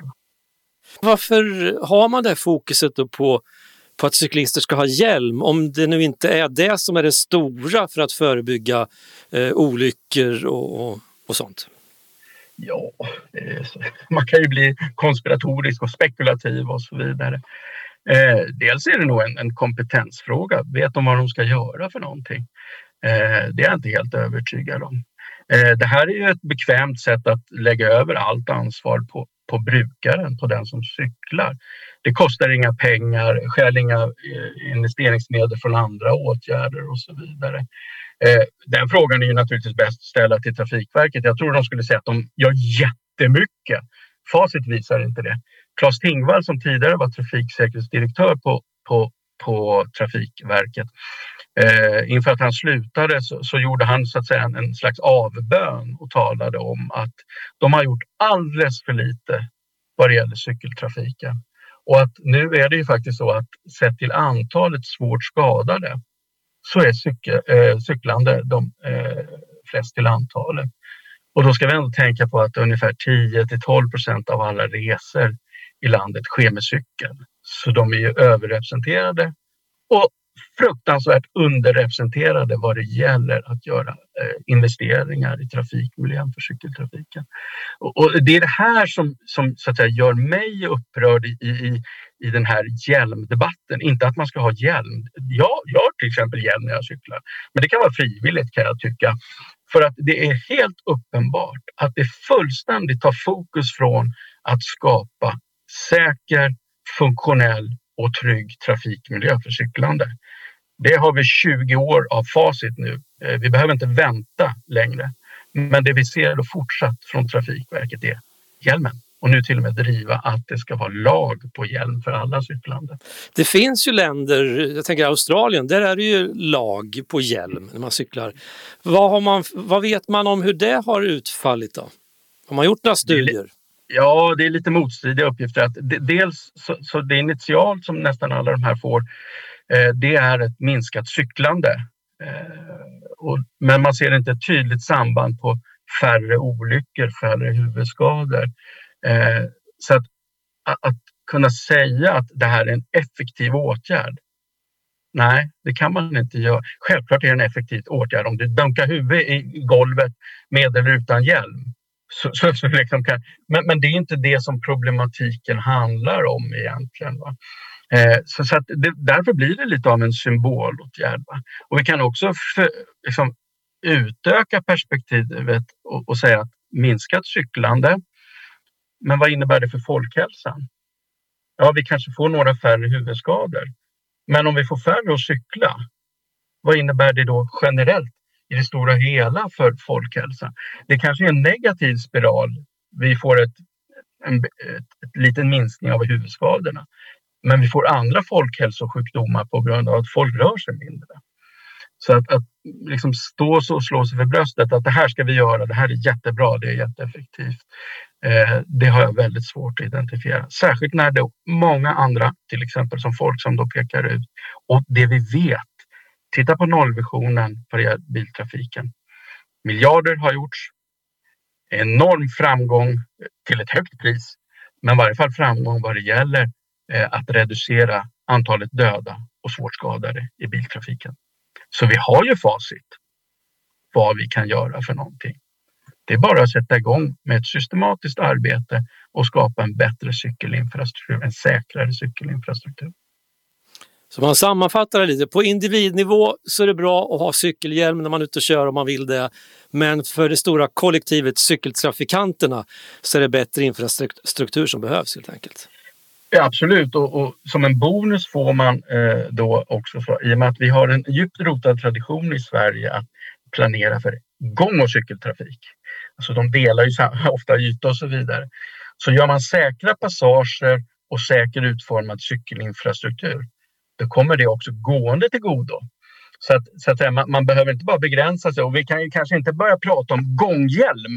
Varför har man det här fokuset då på, på att cyklister ska ha hjälm om det nu inte är det som är det stora för att förebygga eh, olyckor och, och, och sånt? Ja, eh, är man kan ju bli konspiratorisk och spekulativ och så vidare. Eh, dels är det nog en, en kompetensfråga. Vet de vad de ska göra för någonting? Eh, det är jag inte helt övertygad om. Eh, det här är ju ett bekvämt sätt att lägga över allt ansvar på, på brukaren, på den som cyklar. Det kostar inga pengar, stjäl inga eh, investeringsmedel från andra åtgärder och så vidare. Eh, den frågan är ju naturligtvis bäst att ställa till Trafikverket. Jag tror de skulle säga att de gör jättemycket. Facit visar inte det. Claes Tingvall som tidigare var trafiksäkerhetsdirektör på, på, på Trafikverket. Eh, inför att han slutade så, så gjorde han så att säga en, en slags avbön och talade om att de har gjort alldeles för lite vad det gäller cykeltrafiken. Och att nu är det ju faktiskt så att sett till antalet svårt skadade så är cykel, eh, cyklande de eh, flest till antalet. Och då ska vi ändå tänka på att ungefär 10 till 12 procent av alla resor i landet sker med cykel. Så de är ju överrepresenterade och fruktansvärt underrepresenterade vad det gäller att göra eh, investeringar i trafikmiljön för cykeltrafiken. Och, och det är det här som, som så att säga, gör mig upprörd i, i, i den här hjälmdebatten. Inte att man ska ha hjälm. Jag, jag har till exempel hjälm när jag cyklar, men det kan vara frivilligt kan jag tycka. För att det är helt uppenbart att det fullständigt tar fokus från att skapa säker, funktionell och trygg trafikmiljö för cyklande. Det har vi 20 år av facit nu. Eh, Vi behöver inte vänta längre. Men det vi ser då fortsatt från Trafikverket är hjälmen. Och nu till och med driva att det ska vara lag på hjälm för alla cyklande. Det finns ju länder, jag tänker Australien, där är det ju lag på hjälm när man cyklar. Vad, man, vad vet man om hur det har utfallit då? Har man gjort några studier? Ja, det är lite motstridiga uppgifter. Att dels så, så det initialt som nästan alla de här får, eh, det är ett minskat cyklande. Eh, och, men man ser inte ett tydligt samband på färre olyckor, färre huvudskador. Eh, så att, att kunna säga att det här är en effektiv åtgärd. Nej, det kan man inte göra. Självklart är det en effektiv åtgärd om du dunkar huvudet i golvet med eller utan hjälm. Så, så, så liksom kan, men, men det är inte det som problematiken handlar om egentligen. Va? Eh, så så att det, därför blir det lite av en symbolåtgärd. Va? Och vi kan också för, liksom, utöka perspektivet och, och säga att minskat cyklande, men vad innebär det för folkhälsan? Ja, vi kanske får några färre huvudskador. Men om vi får färre att cykla, vad innebär det då generellt i det stora hela för folkhälsan? Det kanske är en negativ spiral. Vi får ett, en ett, ett liten minskning av huvudskadorna. Men vi får andra folkhälsosjukdomar på grund av att folk rör sig mindre. Så att, att liksom stå så och slå sig för bröstet att det här ska vi göra, det här är jättebra, det är jätteeffektivt. Eh, det har jag väldigt svårt att identifiera. Särskilt när det är många andra, till exempel som folk som då pekar ut. Och det vi vet, titta på nollvisionen för biltrafiken. Miljarder har gjorts. Enorm framgång till ett högt pris. Men i varje fall framgång vad det gäller eh, att reducera antalet döda och svårt skadade i biltrafiken. Så vi har ju facit vad vi kan göra för någonting. Det är bara att sätta igång med ett systematiskt arbete och skapa en bättre cykelinfrastruktur, en säkrare cykelinfrastruktur. Så man sammanfattar det lite. På individnivå så är det bra att ha cykelhjälm när man är ute och kör om man vill det. Men för det stora kollektivet cykeltrafikanterna så är det bättre infrastruktur som behövs helt enkelt. Ja, absolut, och, och som en bonus får man eh, då också, för, i och med att vi har en djupt rotad tradition i Sverige att planera för gång och cykeltrafik. Alltså de delar ju ofta yta och så vidare. Så gör man säkra passager och säker utformad cykelinfrastruktur, då kommer det också gående till godo. Så att, så att säga, man, man behöver inte bara begränsa sig och vi kan ju kanske inte börja prata om gånghjälm.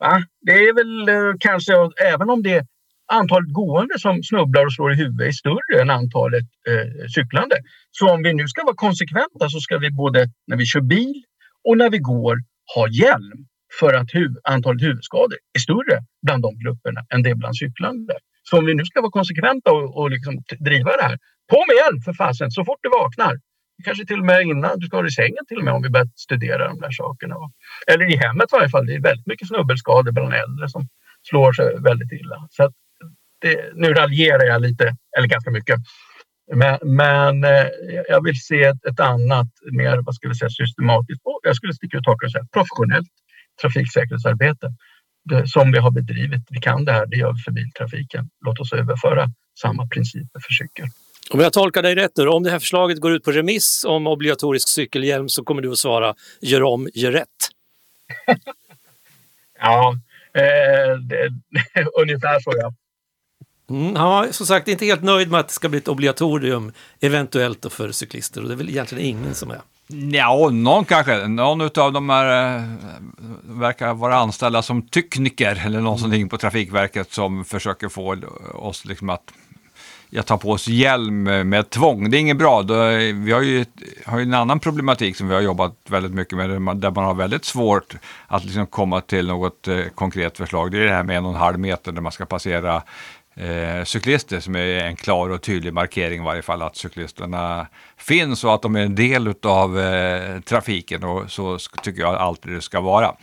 Va? Det är väl eh, kanske, även om det antalet gående som snubblar och slår i huvudet är större än antalet eh, cyklande. Så om vi nu ska vara konsekventa så ska vi både när vi kör bil och när vi går ha hjälm för att huv- antalet huvudskador är större bland de grupperna än det är bland cyklande. Så om vi nu ska vara konsekventa och, och liksom driva det här, på med hjälm för fasen så fort du vaknar. Kanske till och med innan du ska ha det i sängen till och med om vi börjar studera de där sakerna. Eller i hemmet i varje fall. Det är väldigt mycket snubbelskador bland äldre som slår sig väldigt illa. Så att det, nu raljerar jag lite, eller ganska mycket. Men, men eh, jag vill se ett, ett annat, mer vad ska vi säga, systematiskt, och jag skulle sticka ut hakan och säga professionellt trafiksäkerhetsarbete som vi har bedrivit. Vi kan det här, det gör vi för biltrafiken. Låt oss överföra samma principer för cykel. Om jag tolkar dig rätt nu, om det här förslaget går ut på remiss om obligatorisk cykelhjälm så kommer du att svara gör om, gör rätt. Ja, eh, det, ungefär så ja. Mm, han var som sagt inte helt nöjd med att det ska bli ett obligatorium eventuellt för cyklister och det är väl egentligen ingen som är. Ja, någon kanske. Någon av de här eh, verkar vara anställda som tekniker eller någonting på Trafikverket som försöker få oss liksom att jag tar på oss hjälm med tvång. Det är inget bra. Då, vi har ju, har ju en annan problematik som vi har jobbat väldigt mycket med, där man, där man har väldigt svårt att liksom komma till något eh, konkret förslag. Det är det här med en och en halv meter när man ska passera eh, cyklister som är en klar och tydlig markering i varje fall att cyklisterna finns och att de är en del av eh, trafiken och så tycker jag alltid det ska vara.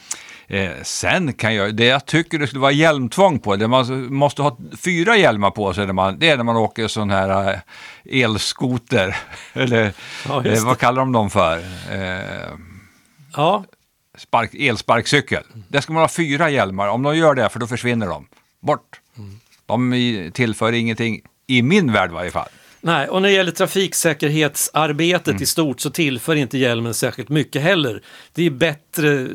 Eh, sen kan jag, det jag tycker det skulle vara hjälmtvång på, det man måste ha fyra hjälmar på sig, när man, det är när man åker sån här eh, elskoter, eller Ja, eh, vad kallar de dem för? Eh, Ja, spark, elsparkcykel. Där ska man ha fyra hjälmar. Om de gör det, för då försvinner de. Bort. De tillför ingenting, i min värld i varje fall. nej, och när det gäller trafiksäkerhetsarbetet i stort så tillför inte hjälmen särskilt mycket heller. Det är bättre,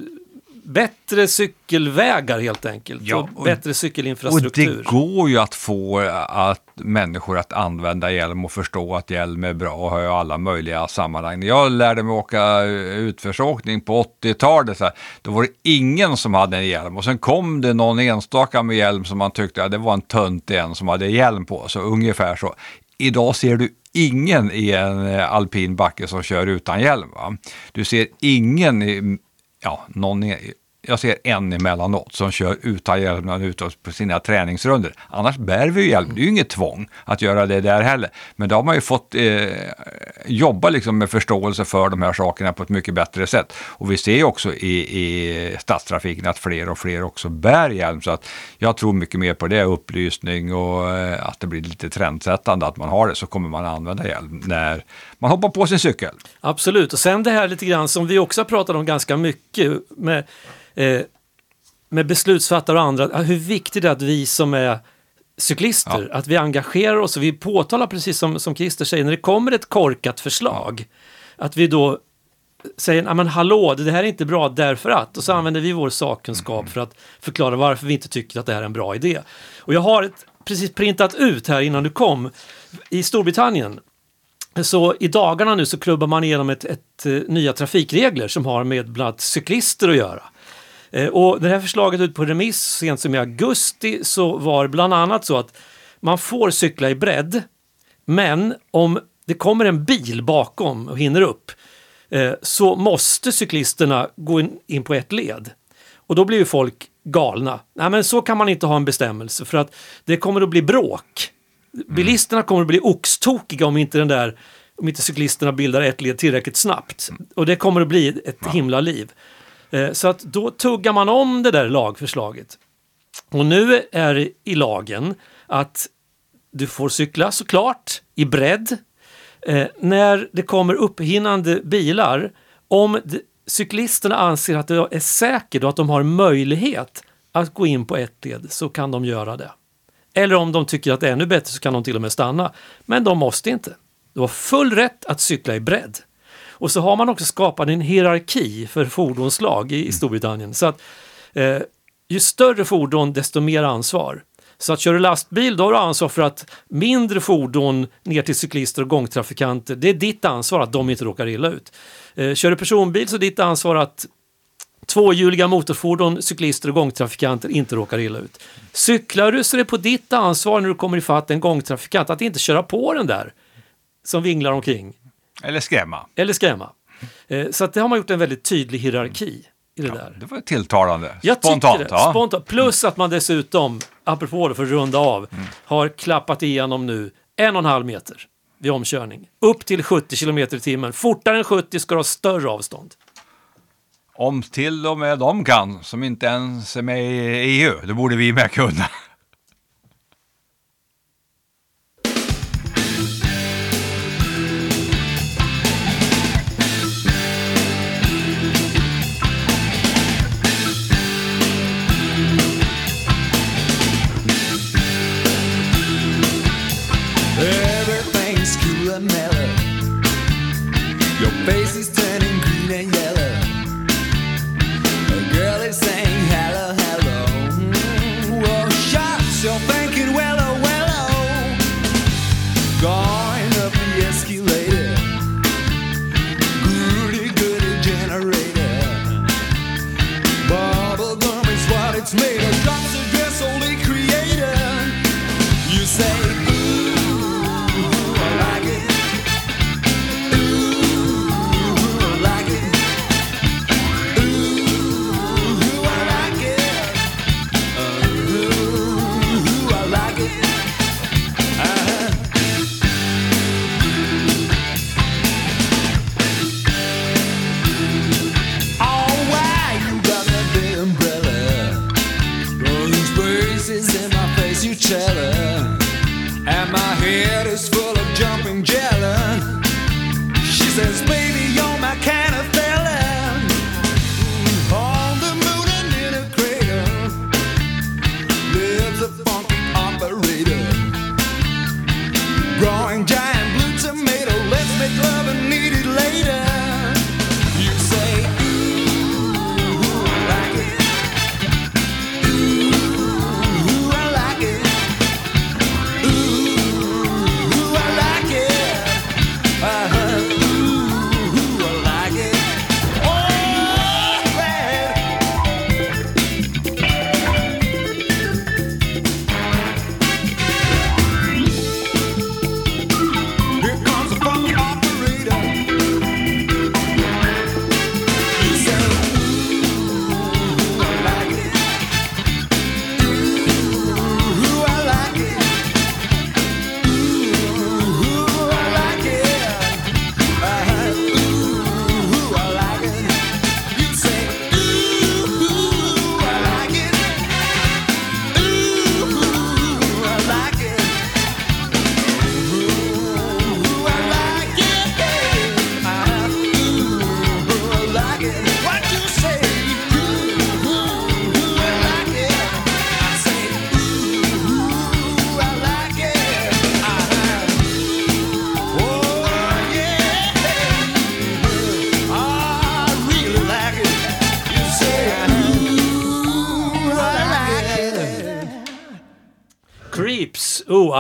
bättre cykelvägar helt enkelt Ja, och, och- bättre Och cykelinfrastruktur. det går ju att få att människor att använda hjälm och förstå att hjälm är bra och har alla möjliga sammanhang. Jag lärde mig åka utförsåkning på 80-talet, så här, då var det ingen som hade en hjälm. Och sen kom det någon enstaka med hjälm som man tyckte ja, det var en tönt en som hade hjälm på. Så ungefär så. Idag ser du ingen i en eh, alpin backe som kör utan hjälm. Va? Du ser ingen i, ja, någon är, jag ser en emellanåt som kör utan hjälm ute på sina träningsrunder. Annars bär vi ju hjälm. Det är ju inget tvång att göra det där heller. Men då har man ju fått eh, jobba liksom med förståelse för de här sakerna på ett mycket bättre sätt. Och vi ser ju också i, i stadstrafiken att fler och fler också bär hjälm. Så att jag tror mycket mer på det, upplysning och eh, att det blir lite trendsättande att man har det. Så kommer man använda hjälm när man hoppar på sin cykel. Absolut, och sen det här lite grann som vi också pratat om ganska mycket med, eh, med beslutsfattare och andra, hur viktigt det är att vi som är cyklister, att vi engagerar oss och vi påtalar precis som, som Christer säger, när det kommer ett korkat förslag, att vi då säger, "Ja, men hallå, det här är inte bra därför att, och så använder vi vår sakkunskap för att förklara varför vi inte tycker att det här är en bra idé. Och jag har ett, precis printat ut här innan du kom, i Storbritannien så i dagarna nu så klubbar man igenom ett, ett, eh, nya trafikregler som har med bland annat cyklister att göra. Eh, och det här förslaget ut på remiss sent som i augusti så var bland annat så att man får cykla i bredd men om det kommer en bil bakom och hinner upp eh, så måste cyklisterna gå in, in på ett led. Och då blir ju folk galna. Nej men så kan man inte ha en bestämmelse för att det kommer att bli bråk. Bilisterna kommer att bli oxtokiga om inte den där om inte cyklisterna bildar ett led tillräckligt snabbt. Och det kommer att bli ett himla liv. Eh, Så att då tuggar man om det där lagförslaget. Och nu är det i lagen att du får cykla såklart i bredd. Eh, när det kommer upphinnande bilar, om cyklisterna anser att det är säkert och att de har möjlighet att gå in på ett led så kan de göra det. Eller om de tycker att det är ännu bättre så kan de till och med stanna. Men de måste inte. Du har full rätt att cykla i bredd. Och så har man också skapat en hierarki för fordonslag i, i Storbritannien. Så att eh, ju större fordon desto mer ansvar. Så att kör du lastbil då har du ansvar för att mindre fordon ner till cyklister och gångtrafikanter, det är ditt ansvar att de inte råkar illa ut. Eh, kör du personbil så är ditt ansvar att tvåhjuliga motorfordon, cyklister och gångtrafikanter inte råkar illa ut. Cyklar du så är det på ditt ansvar när du kommer ifatt en gångtrafikant att inte köra på den där som vinglar omkring Eller skrämma. eller skrämma. Eh, Så att det har man gjort en väldigt tydlig hierarki i det där. Det var tilltalande. Jag Spontant. det. ja. Spontant. Plus att man dessutom, apropå det för att runda av, har klappat igenom nu en och en halv meter vid omkörning. Upp till 70 kilometer i timmen. Fortare än 70 ska du ha större avstånd. Om till och med de kan, som inte ens är med i EU, då borde vi med kunna.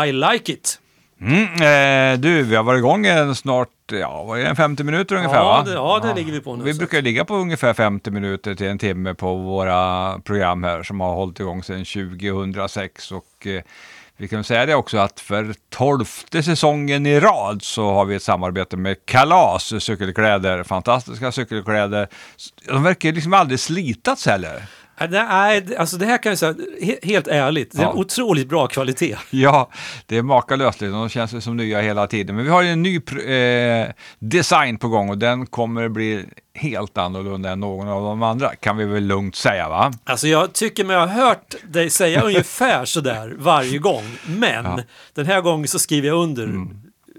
I like it. Mm, eh, du, vi har varit igång en snart, ja, vad är det, en 50 minuter ungefär Ja, va? det, ja, det ligger vi på nu. Vi så. brukar ligga på ungefär 50 minuter till en timme på våra program här som har hållit igång sedan 2006 och eh, vi kan säga det också att för tolfte säsongen i rad så har vi ett samarbete med Kalas cykelkläder, fantastiska cykelkläder. De verkar liksom aldrig slitats heller. Ja, Nej, alltså det här kan jag säga, he- helt ärligt, det är Ja. en otroligt bra kvalitet. Ja, det är makalöst. De känns som nya hela tiden. Men vi har en ny eh, design på gång och den kommer bli helt annorlunda än någon av de andra. Kan vi väl lugnt säga va? Alltså jag tycker mig ha hört dig säga ungefär sådär varje gång. Men den här gången så skriver jag under Mm.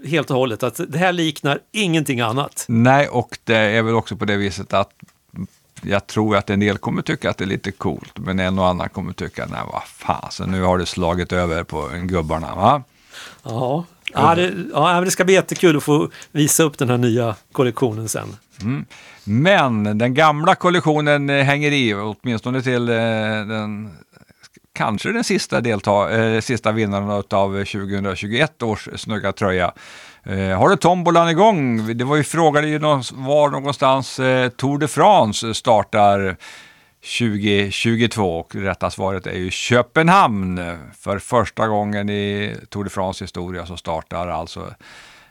helt och hållet att det här liknar ingenting annat. Nej, och det är väl också på det viset att jag tror att en del kommer tycka att det är lite coolt, men en och annan kommer tycka, nej vad fan, så nu har det slagit över på gubbarna. Va? Ja. Ja, det, ja, det ska bli jättekul att få visa upp den här nya kollektionen sen. Men den gamla kollektionen eh, hänger i, åtminstone till eh, den kanske den sista, delta eh, sista vinnaren av 2021 års snygga tröja. Eh, har du tombolan igång? Det var ju frågade ju någon, var någonstans eh, Tour de France startar 2022 och rätta svaret är ju Köpenhamn. För första gången i Tour de France historia så startar alltså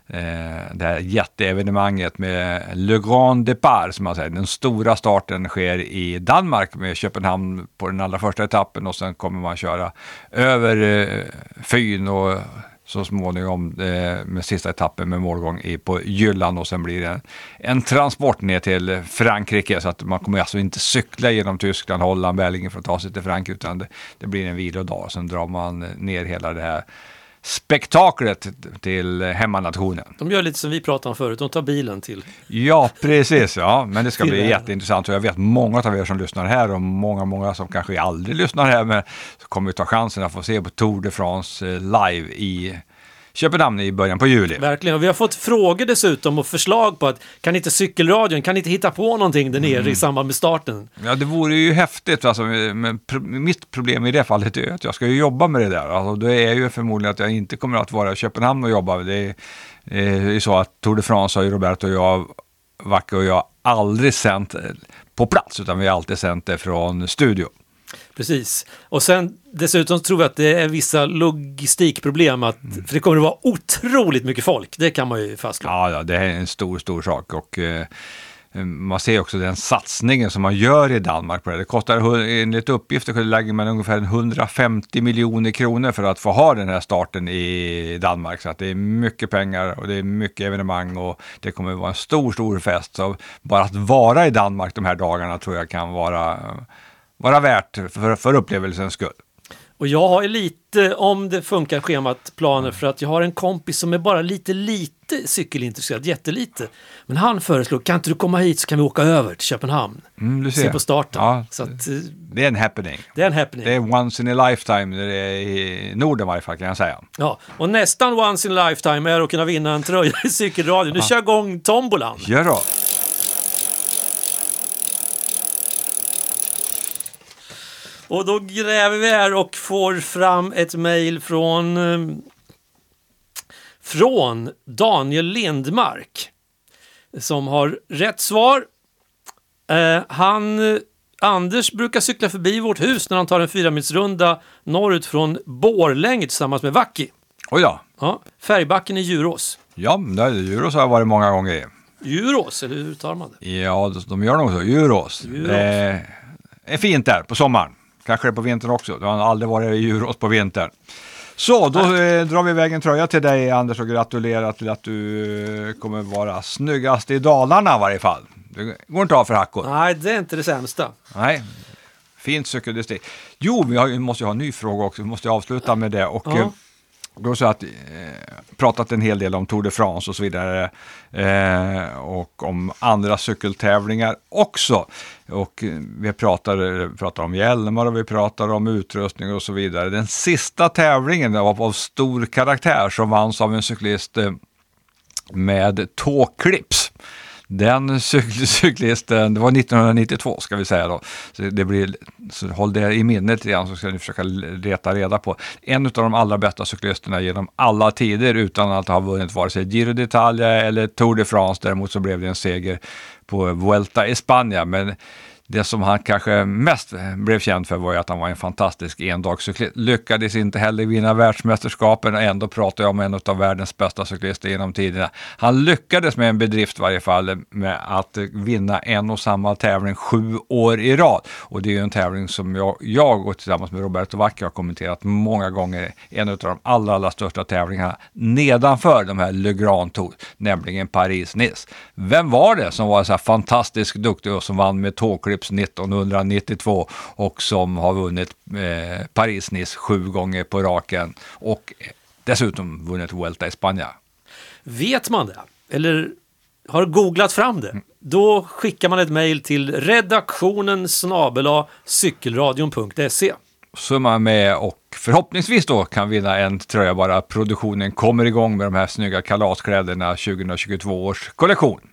eh, det här jätteevenemanget med Le Grand Départ, som man säger. Den stora starten sker i Danmark med Köpenhamn på den allra första etappen och sen kommer man köra över eh, Fyn och så småningom eh, med sista etappen med målgång i, på Jylland och sen blir det en, en transport ner till Frankrike så att man kommer alltså inte cykla genom Tyskland, Holland, Belgien för att ta sig till Frankrike utan det, det blir en vilodag. Sen drar man ner hela det här spektaklet till hemmanationen. De gör lite som vi pratade om förut, de tar bilen till. Ja, precis. Ja, men det ska bli jätteintressant och jag vet många av er som lyssnar här och många, många som kanske aldrig lyssnar här men kommer ta chansen att få se på Tour de France eh, live i Köpenhamn i början på juli. Verkligen, och vi har fått frågor dessutom och förslag på att kan inte cykelradion, kan inte hitta på någonting där nere Mm. i samband med starten? Ja, det vore ju häftigt. Alltså, men mitt problem i det fallet är att jag ska ju jobba med det där. Alltså, det är ju förmodligen att jag inte kommer att vara i Köpenhamn och jobba. Det är, det är ju så att Tour de France har ju Roberto och jag, Vacke och jag aldrig sänt eh, på plats, utan vi har alltid sänt det från studio. Precis. Och sen dessutom tror vi att det är vissa logistikproblem, att, Mm. för det kommer att vara otroligt mycket folk, det kan man ju fastslå. Ja, ja, det är en stor, stor sak. Och, eh, man ser också den satsningen som man gör i Danmark på det. Det kostar enligt uppgifter lägger man ungefär 150 miljoner kronor för att få ha den här starten i Danmark. Så att det är mycket pengar och det är mycket evenemang och det kommer att vara en stor, stor fest. Så bara att vara i Danmark de här dagarna tror jag kan vara, vara värt för, för upplevelsens skull. Och jag har ju lite, om det funkar schemat, planer för att jag har en kompis som är bara lite, lite cykelintresserad, jättelite. Men han föreslog, kan inte du komma hit så kan vi åka över till Köpenhamn? Mm, du Se ser. på starten. Ja, så att, eh, det är en happening. det är en happening. Det är once in a lifetime det är i Norden varje fall kan jag säga. Ja, och nästan once in a lifetime är att kunna vinna en tröja i cykelradion. Nu kör jag igång tombolan. Gör då. Och då gräver vi här och får fram ett mejl från, eh, från Daniel Lindmark. Som har rätt svar. Eh, han, eh, Anders brukar cykla förbi vårt hus när han tar en fyramilsrunda norrut från Borlänge tillsammans med Vacki. Oj då. Ja, Färgbacken i Djurås. Ja, det är Djurås har jag varit många gånger i. Djurås, eller hur uttalar man det? Ja, de gör nog så. Djurås. Djurås. Det är fint där på sommaren. Kanske det på vintern också. Du har aldrig varit Djurås på vintern. Så, då eh, drar vi iväg en tröja till dig Anders och gratulerar till att du eh, kommer vara snyggast i Dalarna i varje fall. Det går inte av för hackor. Nej, det är inte det sämsta. Nej. Fint cykeldistrikt. Jo, vi har, vi måste ju ha en ny fråga också. Vi måste avsluta med det. Och, Ja. eh, då så att, eh, pratat en hel del om Tour de France och så vidare. Eh, och om andra cykeltävlingar också. Och eh, vi pratar, pratar om hjälmar och vi pratar om utrustning och så vidare. Den sista tävlingen var av stor karaktär som vanns av en cyklist eh, med tåklips. Den cyklisten, det var 1992 ska vi säga då, så, det blir, så håll det i minnet lite grann så ska ni försöka leta reda på. En av de allra bästa cyklisterna genom alla tider utan att ha vunnit vare sig Giro d'Italia eller Tour de France. Däremot så blev det en seger på Vuelta i Spanien. Men det som han kanske mest blev känd för var ju att han var en fantastisk endagscyklist. Lyckades inte heller vinna världsmästerskapen och ändå pratar jag om en av världens bästa cyklister genom tiderna. Han lyckades med en bedrift i varje fall med att vinna en och samma tävling sju år i rad. Och det är ju en tävling som jag, jag och tillsammans med Roberto Vacchi har kommenterat många gånger. En av de allra, allra största tävlingarna nedanför de här Le Grand Tour, nämligen Paris-Nice. Vem var det som var så här fantastiskt duktig och som vann med tågklipp tågklips 1992 och som har vunnit eh, Paris-Nice sju gånger på raken och dessutom vunnit Vuelta i Spanien? Vet man det? Eller har googlat fram det, då skickar man ett mejl till redaktionen snabela cykelradion.se. Så är man med och förhoppningsvis då kan vinna en tröja bara produktionen kommer igång med de här snygga kalaskläderna 2022 års kollektion.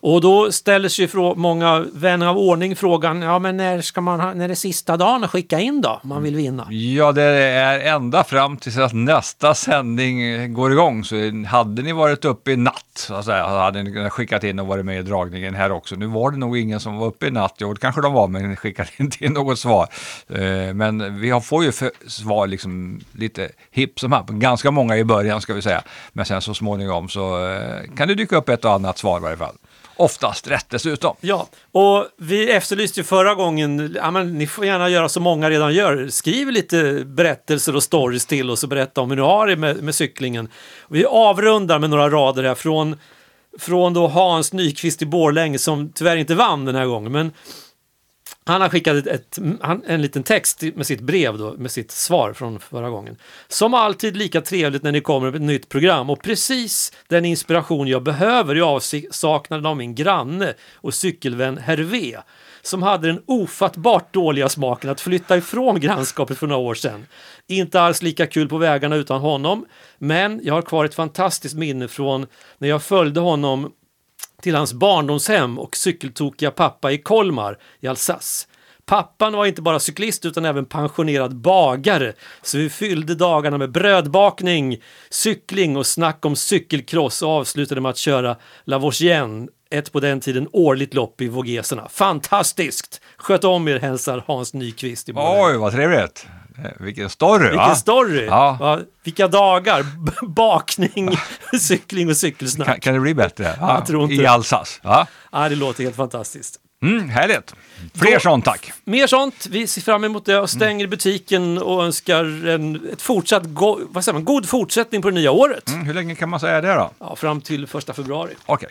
Och då ställer sig många vänner av ordning frågan, ja men när ska man ha, när är det sista dagen att skicka in då, om man vill vinna? Ja, det är ända fram tills att nästa sändning går igång. Så hade ni varit uppe i natt, så att säga, hade ni kunnat skickat in och varit med i dragningen här också. Nu var det nog ingen som var uppe i natt. Jo, det kanske de var, men skickade inte in något svar. Eh, men vi får ju för svar liksom lite hipp som happ. Ganska många i början ska vi säga. Men sen så småningom så eh, kan det dyka upp ett och annat svar i varje fall. Oftast rätt dessutom. Ja, och vi efterlyste ju förra gången, ja, men ni får gärna göra som många redan gör, skriv lite berättelser och stories till oss och berätta om hur ni har det med, med cyklingen. Vi avrundar med några rader här från, från då Hans Nyqvist i Borlänge som tyvärr inte vann den här gången, men han har skickat ett, ett, han, en liten text med sitt brev då, med sitt svar från förra gången. Som alltid lika trevligt när ni kommer med ett nytt program och precis den inspiration jag behöver i avsaknaden av min granne och cykelvän Hervé som hade den ofattbart dåliga smaken att flytta ifrån grannskapet för några år sedan. Inte alls lika kul på vägarna utan honom, men jag har kvar ett fantastiskt minne från när jag följde honom till hans barndomshem och cykeltokiga pappa i Kolmar i Alsace. Pappan var inte bara cyklist utan även pensionerad bagare, så vi fyllde dagarna med brödbakning, cykling och snack om cykelcross och avslutade med att köra La Vosgienne, ett på den tiden årligt lopp i Vogeserna. Fantastiskt! Sköt om er, hälsar Hans Nyqvist i Oj, vad trevligt. Eh, Vilken story, va? Vilken story! Ja. Va? Vilka dagar! Bakning, cykling och cykelsnack. Kan, kan det bli bättre? Inte I. Alsace. Ja. Ja, det låter helt fantastiskt. Mm, härligt. Fler Då- sånt tack. Mer sånt. Vi ser fram emot det och stänger butiken och önskar en ett fortsatt go- vad säger man, god fortsättning på det nya året. Mm, hur länge kan man säga det då? Ja, fram till första februari. Okej.